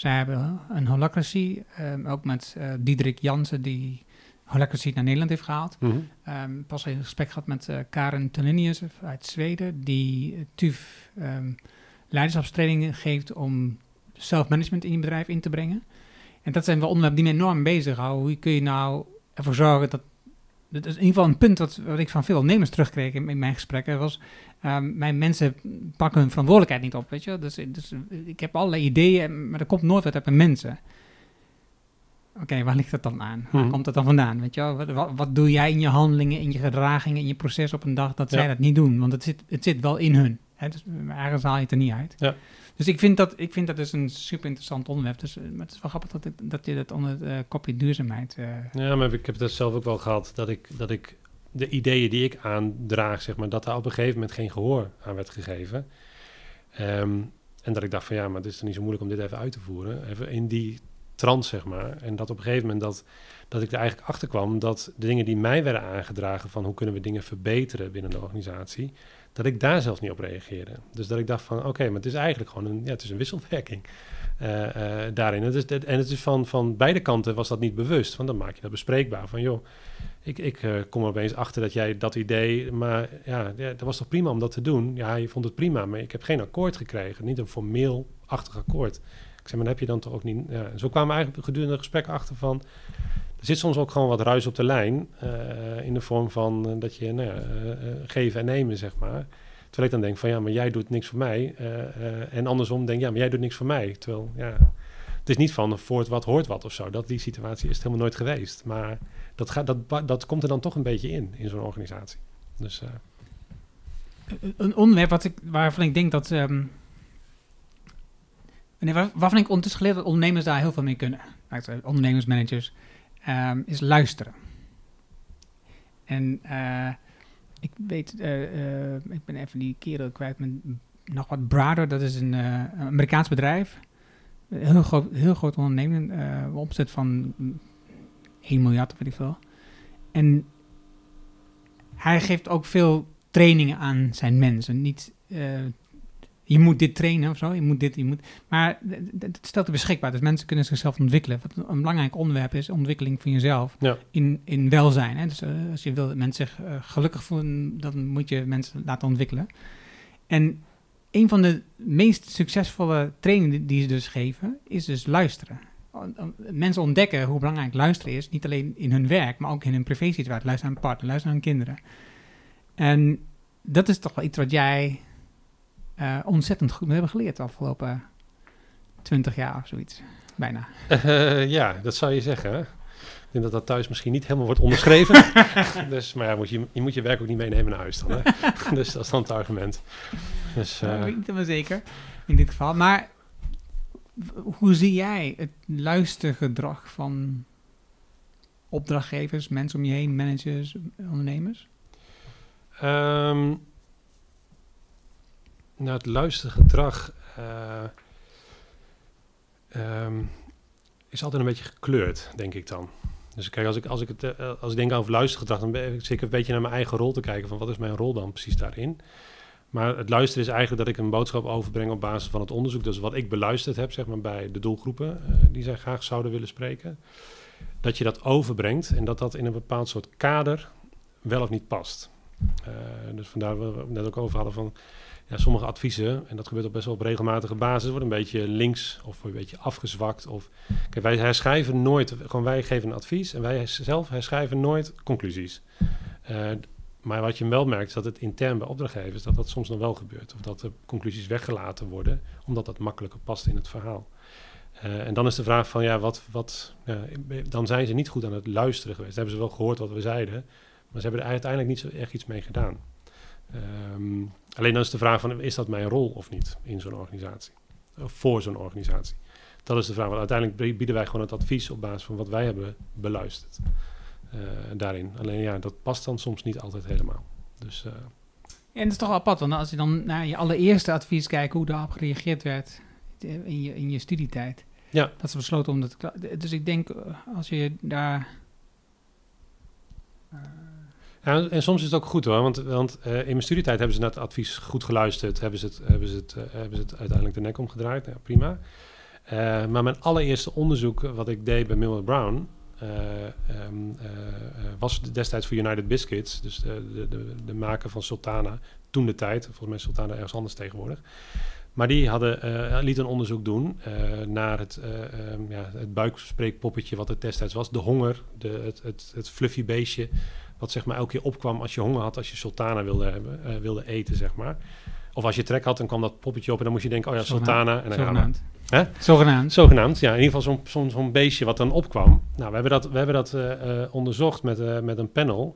Zij hebben een holacracy. ehm, ook met eh Diederik Jansen die holacracy naar Nederland heeft gehaald. Ehm, pas een gesprek gehad met eh, Karen Tellinius uit Zweden, die TUF ehm, leiderschapstrainingen geeft om self-management in je bedrijf in te brengen. En dat zijn wel onderwerpen die me enorm bezighouden. Hoe kun je nou ervoor zorgen dat... Dat is in ieder geval een punt wat, wat ik van veel ondernemers terugkreeg in, in mijn gesprekken. Was, ehm, mijn mensen pakken hun verantwoordelijkheid niet op, weet je. Dus, dus ik heb allerlei ideeën, maar er komt nooit wat uit mijn mensen. Oké, waar ligt dat dan aan? Waar Mhm. komt dat dan vandaan? Weet je? Wat, wat, wat doe jij in je handelingen, in je gedragingen, in je proces op een dag dat zij dat niet doen? Want het zit, het zit wel in hun. Hè? Dus ergens haal je het er niet uit. Ja. Dus ik vind dat, ik vind dat dus een super interessant onderwerp. Dus eh, maar het is wel grappig dat, ik- dat je dat onder het eh, kopje duurzaamheid... eh, Ja, maar ik heb dat zelf ook wel gehad. Dat ik, dat ik de ideeën die ik aandraag, zeg maar, dat daar op een gegeven moment geen gehoor aan werd gegeven. Ehm, en dat ik dacht van ja, maar het is toch niet zo moeilijk om dit even uit te voeren. Even in die trance, zeg maar. En dat op een gegeven moment dat, dat ik er eigenlijk achter kwam dat de dingen die mij werden aangedragen van hoe kunnen we dingen verbeteren binnen de organisatie, dat ik daar zelfs niet op reageerde. Dus dat ik dacht van oké, maar het is eigenlijk gewoon een, ja, het is een wisselwerking uh, uh, daarin. Het is, en het is van, van beide kanten was dat niet bewust, want dan maak je dat bespreekbaar. Van joh, ik, ik uh, kom er opeens achter dat jij dat idee, maar ja, dat was toch prima om dat te doen? Ja, je vond het prima, maar ik heb geen akkoord gekregen, niet een formeel-achtig akkoord. Ik zei, maar heb je dan toch ook niet... Zo kwamen we eigenlijk gedurende het gesprek achter van... Er zit soms ook gewoon wat ruis op de lijn, uh, in de vorm van uh, dat je nou ja, geven en nemen, zeg maar. Terwijl ik dan denk van ja, maar jij doet niks voor mij. en andersom denk ja, maar jij doet niks voor mij. Terwijl ja, het is niet van voort wat hoort wat of zo. Dat, die situatie is helemaal nooit geweest. Maar dat, gaat, dat, dat komt er dan toch een beetje in, in zo'n organisatie. Dus, een onderwerp wat ik, waarvan ik denk dat... Um, waar, waarvan ik ondertussen geleerd dat ondernemers daar heel veel mee kunnen. Ondernemers, managers um, is luisteren. En ik weet, ik ben even die kerel kwijt met nog wat Brother, dat is een Amerikaans bedrijf. Heel groot, heel groot onderneming, opzet van 1 miljard of weet ik veel. En hij geeft ook veel trainingen aan zijn mensen. Niet je moet dit trainen of zo, je moet dit, je moet... Maar het stelt er beschikbaar, dus mensen kunnen zichzelf ontwikkelen. Wat een belangrijk onderwerp is, ontwikkeling van jezelf ja. in, in welzijn. Hè? Dus uh, als je wil dat mensen zich uh, gelukkig voelen, dan moet je mensen laten ontwikkelen. En een van de meest succesvolle trainingen die ze dus geven, is dus luisteren. Mensen ontdekken hoe belangrijk luisteren is, niet alleen in hun werk, maar ook in hun privé situatie. Luisteren aan een partner, luisteren aan kinderen. En dat is toch wel iets wat jij uh, ontzettend goed hebben geleerd de afgelopen twintig jaar of zoiets. Bijna. Uh, ja, dat zou je zeggen. Hè? Ik denk dat dat thuis misschien niet helemaal wordt onderschreven. dus, maar ja, moet je, je moet je werk ook niet meenemen naar huis dan. Hè? dus dat is dan het argument. Dus, uh, weet niet helemaal zeker in dit geval. Maar hoe zie jij het luistergedrag van opdrachtgevers, mensen om je heen, managers, ondernemers? Um, nou, het luistergedrag uh, um, is altijd een beetje gekleurd, denk ik dan. Dus kijk, als ik, als ik, het, uh, als ik denk over luistergedrag, dan ben ik zeker een beetje naar mijn eigen rol te kijken van wat is mijn rol dan precies daarin. Maar het luisteren is eigenlijk dat ik een boodschap overbreng op basis van het onderzoek. Dus wat ik beluisterd heb, zeg maar, bij de doelgroepen uh, die zij graag zouden willen spreken. Dat je dat overbrengt en dat dat in een bepaald soort kader wel of niet past. Uh, dus vandaar we het net ook over hadden van ja, sommige adviezen, en dat gebeurt op best wel op regelmatige basis, worden een beetje links of een beetje afgezwakt. Of, kijk, wij herschrijven nooit, gewoon wij geven een advies en wij zelf herschrijven nooit conclusies. Uh, maar wat je wel merkt is dat het intern bij opdrachtgevers, dat dat soms nog wel gebeurt. Of dat de conclusies weggelaten worden, omdat dat makkelijker past in het verhaal. Uh, en dan is de vraag van, ja, wat, wat dan zijn ze niet goed aan het luisteren geweest. Dan hebben ze wel gehoord wat we zeiden, maar ze hebben er uiteindelijk niet zo echt iets mee gedaan. Um, alleen dan is de vraag van, is dat mijn rol of niet in zo'n organisatie? Of voor zo'n organisatie? Dat is de vraag. Want uiteindelijk bieden wij gewoon het advies op basis van wat wij hebben beluisterd. Uh, daarin. Alleen ja, dat past dan soms niet altijd helemaal. Dus, uh, en dat is toch apart, want als je dan naar je allereerste advies kijkt, hoe daarop gereageerd werd in je, in je studietijd. Ja. Dat is besloten om dat. Dus ik denk, eh, als je daar. Ja, en soms is het ook goed hoor, want, want uh, in mijn studietijd hebben ze naar het advies goed geluisterd, hebben ze het, hebben ze het, uh, hebben ze het uiteindelijk de nek omgedraaid, ja, prima. Uh, maar mijn allereerste onderzoek wat ik deed bij Millward Brown um, was destijds voor United Biscuits, dus de, de, de, de maker van Sultana, toen de tijd, volgens mij Sultana ergens anders tegenwoordig. Maar die hadden, uh, liet een onderzoek doen uh, naar het, uh, um, ja, het buikspreekpoppetje wat het destijds was. De honger, de, het, het, het fluffy beestje wat zeg maar elke keer opkwam als je honger had, als je sultana wilde, hebben, wilde eten, zeg maar. Of als je trek had, dan kwam dat poppetje op en dan moest je denken, oh ja, sultana. En dan Zogenaamd. Hè? Zogenaamd. Zogenaamd, ja. In ieder geval zo'n zo'n zo'n beestje wat dan opkwam. Nou, we hebben dat, we hebben dat uh, uh, onderzocht met, uh, met een panel.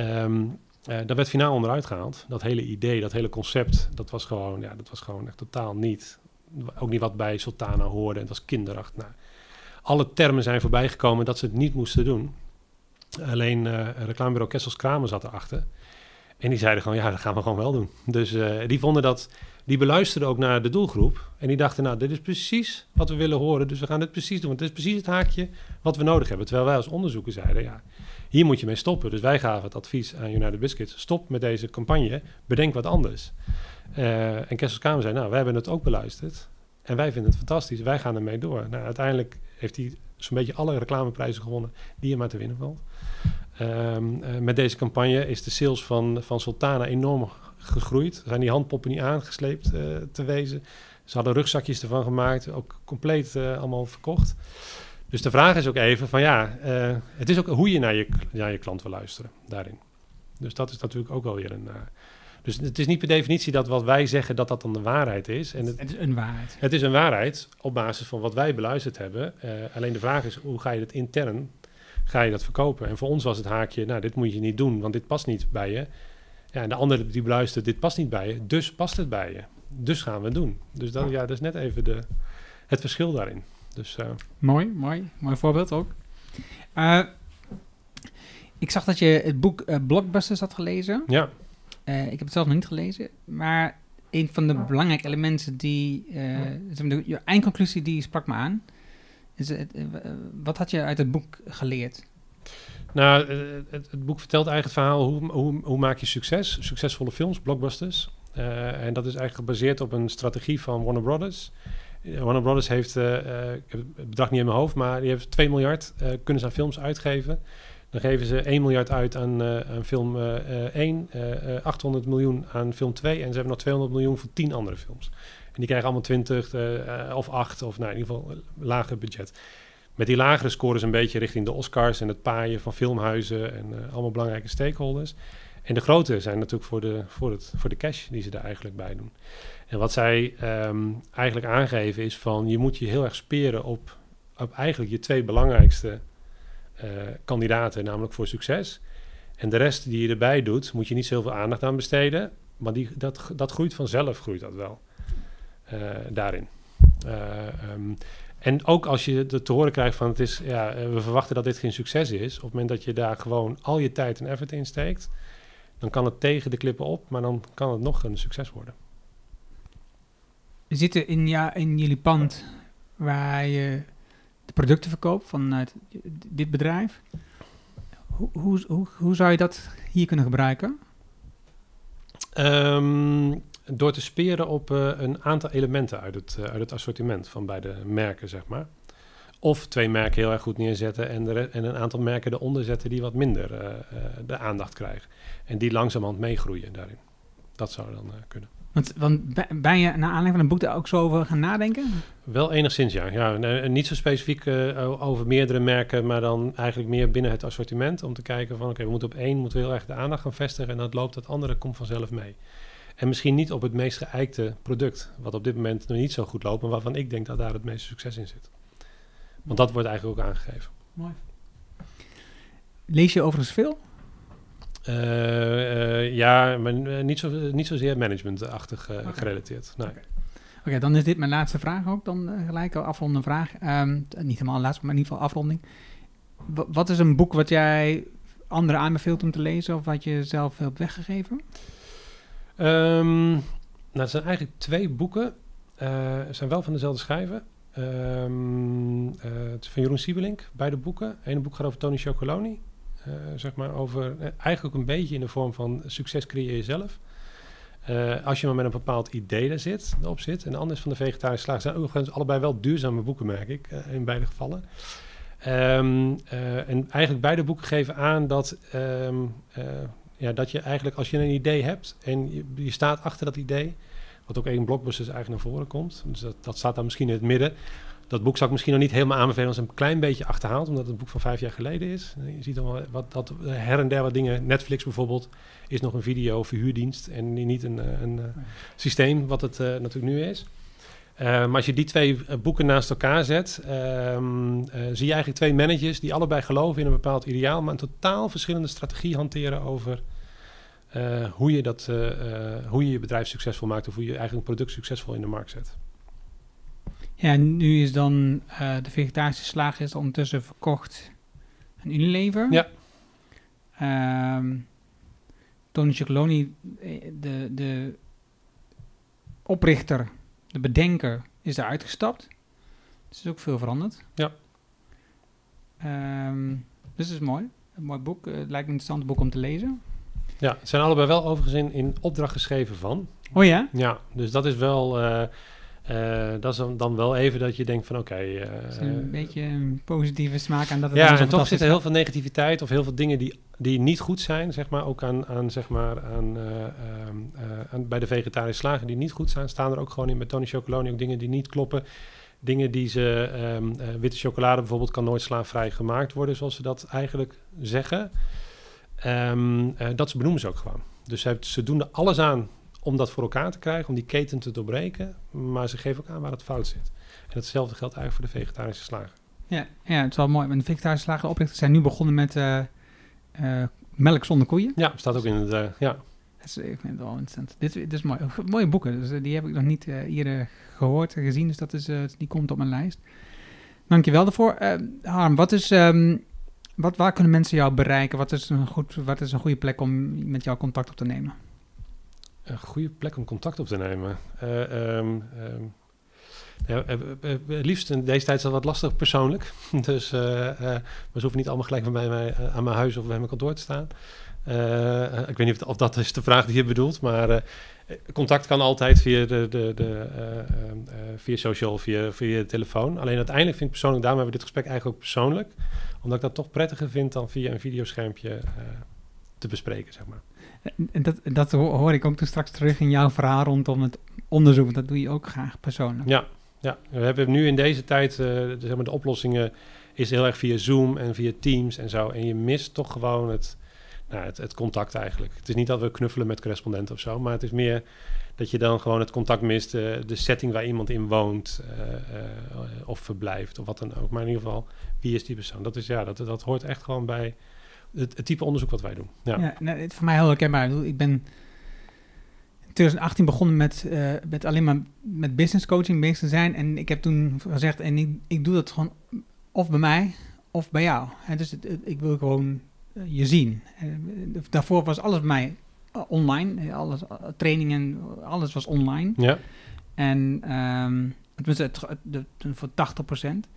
Um, dat werd finaal onderuit gehaald. Dat hele idee, dat hele concept, dat was gewoon, ja, dat was gewoon echt totaal niet. Ook niet wat bij sultana hoorde. En het was kinderachtig. Nou, alle termen zijn voorbij gekomen dat ze het niet moesten doen. Alleen uh, reclamebureau Kessels Kramer zat erachter. En die zeiden gewoon, ja, dat gaan we gewoon wel doen. Dus uh, die vonden dat, die beluisterden ook naar de doelgroep. En die dachten, nou, dit is precies wat we willen horen. Dus we gaan dit precies doen. Want het is precies het haakje wat we nodig hebben. Terwijl wij als onderzoeker zeiden, ja, hier moet je mee stoppen. Dus wij gaven het advies aan United Biscuits, stop met deze campagne, bedenk wat anders. Uh, en Kessels Kramer zei, nou, wij hebben het ook beluisterd. En wij vinden het fantastisch. Wij gaan ermee door. Nou, uiteindelijk heeft hij zo'n beetje alle reclameprijzen gewonnen die er maar te winnen valt. Um, uh, met deze campagne is de sales van, van Sultana enorm gegroeid. Er zijn die handpoppen niet aangesleept uh, te wezen. Ze hadden rugzakjes ervan gemaakt, ook compleet uh, allemaal verkocht. Dus de vraag is ook even van ja, het is ook hoe je naar je, naar je klant wil luisteren daarin. Dus dat is natuurlijk ook wel weer een, dus het is niet per definitie dat wat wij zeggen dat dat dan de waarheid is. En het, het is een waarheid. Het is een waarheid op basis van wat wij beluisterd hebben. Uh, alleen de vraag is, hoe ga je dat intern, ga je dat verkopen? En voor ons was het haakje, nou, dit moet je niet doen, want dit past niet bij je. Ja, en de andere die beluistert, dit past niet bij je, dus past het bij je. Dus gaan we het doen. Dus dan, ja, dat is net even de, het verschil daarin. Dus, uh, mooi, mooi. Mooi voorbeeld ook. Uh, ik zag dat je het boek Blockbusters had gelezen. Ja. Ik heb het zelf nog niet gelezen, maar een van de belangrijke elementen die, je eindconclusie die sprak me aan. Is het, uh, wat had je uit het boek geleerd? Nou, het, het, boek vertelt eigenlijk het verhaal hoe, hoe, hoe maak je succes, succesvolle films, blockbusters. en dat is eigenlijk gebaseerd op een strategie van Warner Brothers. Warner Brothers heeft, ik heb het bedrag niet in mijn hoofd, maar die heeft 2 miljard kunnen ze aan films uitgeven. Dan geven ze 1 miljard uit aan, uh, aan film uh, 1, 800 miljoen aan film 2 en ze hebben nog 200 miljoen voor 10 andere films. En die krijgen allemaal 20 uh, of 8 of nou, in ieder geval lager budget. Met die lagere scores een beetje richting de Oscars en het paaien van filmhuizen en uh, allemaal belangrijke stakeholders. En de grote zijn natuurlijk voor de, voor, het, voor de cash die ze daar eigenlijk bij doen. En wat zij um, eigenlijk aangeven is van je moet je heel erg speren op, op eigenlijk je twee belangrijkste uh, kandidaten, namelijk voor succes. En de rest die je erbij doet, moet je niet zoveel aandacht aan besteden. Maar die, dat, dat groeit vanzelf, groeit dat wel. Uh, daarin. Uh, en ook als je het te horen krijgt van het is, ja, we verwachten dat dit geen succes is. Op het moment dat je daar gewoon al je tijd en effort in steekt, dan kan het tegen de klippen op, maar dan kan het nog een succes worden. We zitten in, ja, in jullie pand waar je de producten verkoopt vanuit dit bedrijf. Hoe, hoe, hoe, hoe zou je dat hier kunnen gebruiken? Um, door te speren op uh, een aantal elementen uit het, uh, uit het assortiment van beide merken, zeg maar. Of twee merken heel erg goed neerzetten en, en een aantal merken eronder zetten die wat minder uh, de aandacht krijgen. En die langzamerhand meegroeien daarin. Dat zou dan kunnen. Want, want ben je naar aanleiding van een boek daar ook zo over gaan nadenken? Wel enigszins, ja. ja niet zo specifiek uh, over meerdere merken, maar dan eigenlijk meer binnen het assortiment. Om te kijken van, oké, okay, we moeten op één moeten we heel erg de aandacht gaan vestigen en dat loopt het andere komt vanzelf mee. En misschien niet op het meest geëikte product, wat op dit moment nog niet zo goed loopt, maar waarvan ik denk dat daar het meeste succes in zit. Want dat wordt eigenlijk ook aangegeven. Mooi. Lees je overigens veel? Uh, uh, ja, maar niet, zo, niet zozeer managementachtig uh, okay. gerelateerd. Nee. Oké, okay. dan is dit mijn laatste vraag ook. Dan gelijk een afrondende vraag. Um, niet helemaal laatste, maar in ieder geval afronding. W wat is een boek wat jij anderen aanbeveelt om te lezen of wat je zelf hebt weggegeven? Um, nou, het zijn eigenlijk twee boeken. Het zijn wel van dezelfde schrijver. Um, het is van Jeroen Siebelink, beide boeken. Eén boek gaat over Tony Chocoloni. Uh, zeg maar over, eigenlijk een beetje in de vorm van succes creëer jezelf. Uh, als je maar met een bepaald idee daar zit, erop zit. En de ander is van de vegetarische slaag. zijn overigens allebei wel duurzame boeken, merk ik, in beide gevallen. Um, en eigenlijk beide boeken geven aan dat, um, ja, dat je eigenlijk, als je een idee hebt en je, je staat achter dat idee, wat ook één blockbuster eigenlijk naar voren komt. Dus dat, dat staat dan misschien in het midden dat boek zou ik misschien nog niet helemaal aanbevelen als een klein beetje achterhaald, omdat het een boek van vijf jaar geleden is. Je ziet dan wel wat, dat her en der wat dingen. Netflix bijvoorbeeld is nog een video verhuurdienst en niet een, een nee. systeem wat het uh, natuurlijk nu is. Uh, maar als je die twee boeken naast elkaar zet, um, uh, zie je eigenlijk twee managers die allebei geloven in een bepaald ideaal, maar een totaal verschillende strategie hanteren over hoe, je dat, hoe je je bedrijf succesvol maakt of hoe je eigenlijk een product succesvol in de markt zet. Ja, nu is dan de vegetarische slager is ondertussen verkocht aan Unilever. Ja. Ehm Tony Chocoloni, eh, de, de oprichter, de bedenker, is daar uitgestapt. Dus is ook veel veranderd. Ja. Ehm, dus het is mooi. Een mooi boek. Eh, Het lijkt me een interessant boek om te lezen. Ja, het zijn allebei wel overigens in, in opdracht geschreven van. Oh ja? Ja, dus dat is wel... eh, eh, dat is dan- wel even dat je denkt van oké... eh, Er is een beetje een positieve smaak aan dat het ja, en toch zit er heel veel negativiteit of heel veel dingen die, die niet goed zijn, zeg maar, ook aan, aan, zeg maar, aan, eh, ehm, eh, aan bij de vegetarische slagen die niet goed zijn, staan er ook gewoon in bij Tony Chocoloni ook dingen die niet kloppen. Dingen die ze, ehm, eh, witte chocolade bijvoorbeeld kan nooit slaafvrij gemaakt worden, zoals ze dat eigenlijk zeggen. Ehm, eh, dat ze benoemen ze ook gewoon. Dus ze, ze doen er alles aan om dat voor elkaar te krijgen, om die keten te doorbreken, maar ze geven ook aan waar het fout zit. En hetzelfde geldt eigenlijk voor de vegetarische slagen. Ja, ja, het is wel mooi. Want de vegetarische slager oprichters zijn nu begonnen met eh, eh, melk zonder koeien. Ja, staat ook in het, eh, ja, Dat is, ik vind het wel interessant. Dit, dit is mooi. Mooie boeken. Dus, die heb ik nog niet eerder gehoord en gezien. Dus dat is, die komt op mijn lijst. Dankjewel daarvoor. Harm, wat is, ehm, wat, waar kunnen mensen jou bereiken? Wat is, een goed, wat is een goede plek om met jou contact op te nemen? Een goede plek om contact op te nemen. Ehm, ja, eh, liefst in deze tijd is dat wat lastig persoonlijk. dus eh, maar ze hoeven niet allemaal gelijk bij mij eh, aan mijn huis of bij mijn kantoor te staan. Ik weet niet of, dat is de vraag die je bedoelt, maar contact kan altijd via, de, de, de, eh, ehm, eh, via social, via, via de telefoon. Alleen uiteindelijk vind ik persoonlijk, daarom hebben we dit gesprek eigenlijk ook persoonlijk, omdat ik dat toch prettiger vind dan via een videoschermpje te bespreken, zeg maar. En dat, dat ho- hoor ik ook toen straks terug in jouw verhaal rondom het onderzoek. Want dat doe je ook graag persoonlijk. Ja, ja, we hebben nu in deze tijd, eh, de, zeg maar de oplossingen is heel erg via Zoom en via Teams en zo. En je mist toch gewoon het, nou, het, contact eigenlijk. Het is niet dat we knuffelen met correspondenten of zo, maar het is meer dat je dan gewoon het contact mist, eh, de setting waar iemand in woont eh, eh, of verblijft of wat dan ook. Maar in ieder geval, wie is die persoon? Dat, is, ja, dat, dat hoort echt gewoon bij het, het type onderzoek wat wij doen. Ja, Ja, nou, het voor mij heel herkenbaar. Ik ben in 2018 begonnen met, eh, met alleen maar met business coaching bezig te zijn. En ik heb toen gezegd, en ik, ik doe dat gewoon of bij mij of bij jou. En dus het, het- ik wil gewoon eh, je zien. Eh, daarvoor was alles bij mij online. Alles, trainingen, alles was online. ja, En tenminste, het, het, de- de- voor 80%.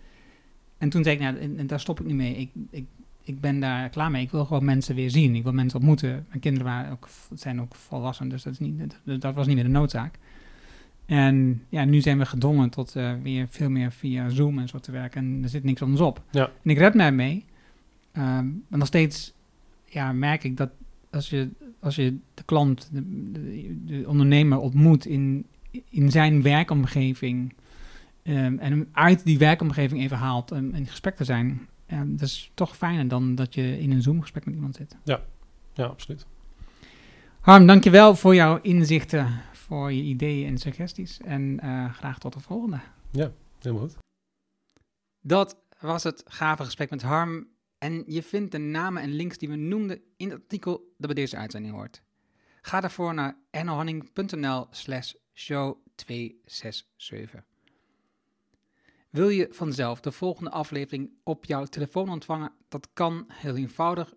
En toen zei ik, nou, en, en daar stop ik niet mee. Ik, ik, ik ben daar klaar mee. Ik wil gewoon mensen weer zien. Ik wil mensen ontmoeten. Mijn kinderen waren ook, zijn ook volwassen, dus dat, is niet, dat, dat was niet meer de noodzaak. En ja, nu zijn we gedwongen tot eh, weer veel meer via Zoom en zo te werken. En er zit niks anders op. Ja. En ik red mij mee. Ehm, maar nog steeds ja, merk ik dat als je, als je de klant, de, de, de ondernemer ontmoet in, in zijn werkomgeving ehm, en hem uit die werkomgeving even haalt om in gesprek te zijn, ja, dat is toch fijner dan dat je in een Zoom-gesprek met iemand zit. ja, absoluut. Harm, dankjewel voor jouw inzichten, voor je ideeën en suggesties. En eh, graag tot de volgende. Helemaal goed. Dat was het gave gesprek met Harm. En je vindt de namen en links die we noemden in het artikel dat bij deze uitzending hoort. Ga daarvoor naar ernohanning.nl slash show 267. Wil je vanzelf de volgende aflevering op jouw telefoon ontvangen? Dat kan heel eenvoudig.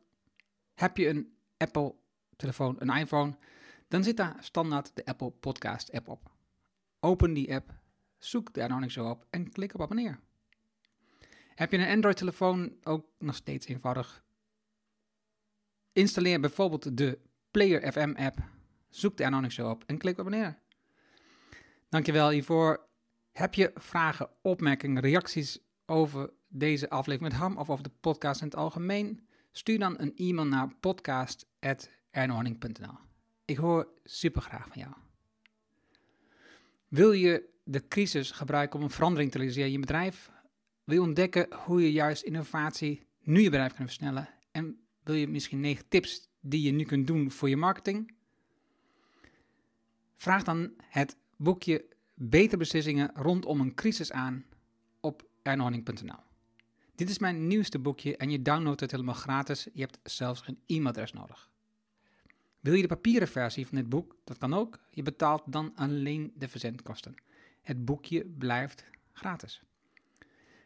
Heb je een Apple telefoon, een iPhone, dan zit daar standaard de Apple Podcast app op. Open die app, zoek de Ernohanning Show op en klik op abonneer. Heb je een Android-telefoon, ook nog steeds eenvoudig. Installeer bijvoorbeeld de Player FM-app, zoek de Anonymous Show op en klik op abonneren. Dankjewel hiervoor. Heb je vragen, opmerkingen, reacties over deze aflevering met Ham of over de podcast in het algemeen? Stuur dan een e-mail naar podcast.ernohanning.nl. Ik hoor super graag van jou. Wil je de crisis gebruiken om een verandering te realiseren in je bedrijf? Wil je ontdekken hoe je juist innovatie nu je bedrijf kan versnellen? En wil je misschien negen tips die je nu kunt doen voor je marketing? Vraag dan het boekje Beter Beslissingen rondom een crisis aan op ernohanning.nl. Dit is mijn nieuwste boekje en je downloadt het helemaal gratis. Je hebt zelfs geen e-mailadres nodig. Wil je de papieren versie van dit boek? Dat kan ook. Je betaalt dan alleen de verzendkosten. Het boekje blijft gratis.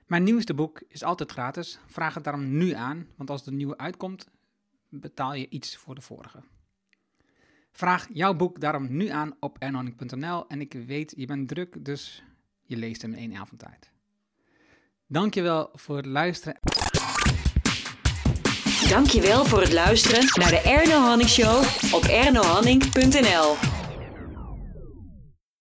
Mijn nieuwste boek is altijd gratis. Vraag het daarom nu aan, want als de nieuwe uitkomt, betaal je iets voor de vorige. Vraag jouw boek daarom nu aan op ernoning.nl en ik weet, je bent druk, dus je leest hem in één avond tijd. Dankjewel voor het luisteren. Dankjewel voor het luisteren naar de Erno Hanning Show op ernohanning.nl.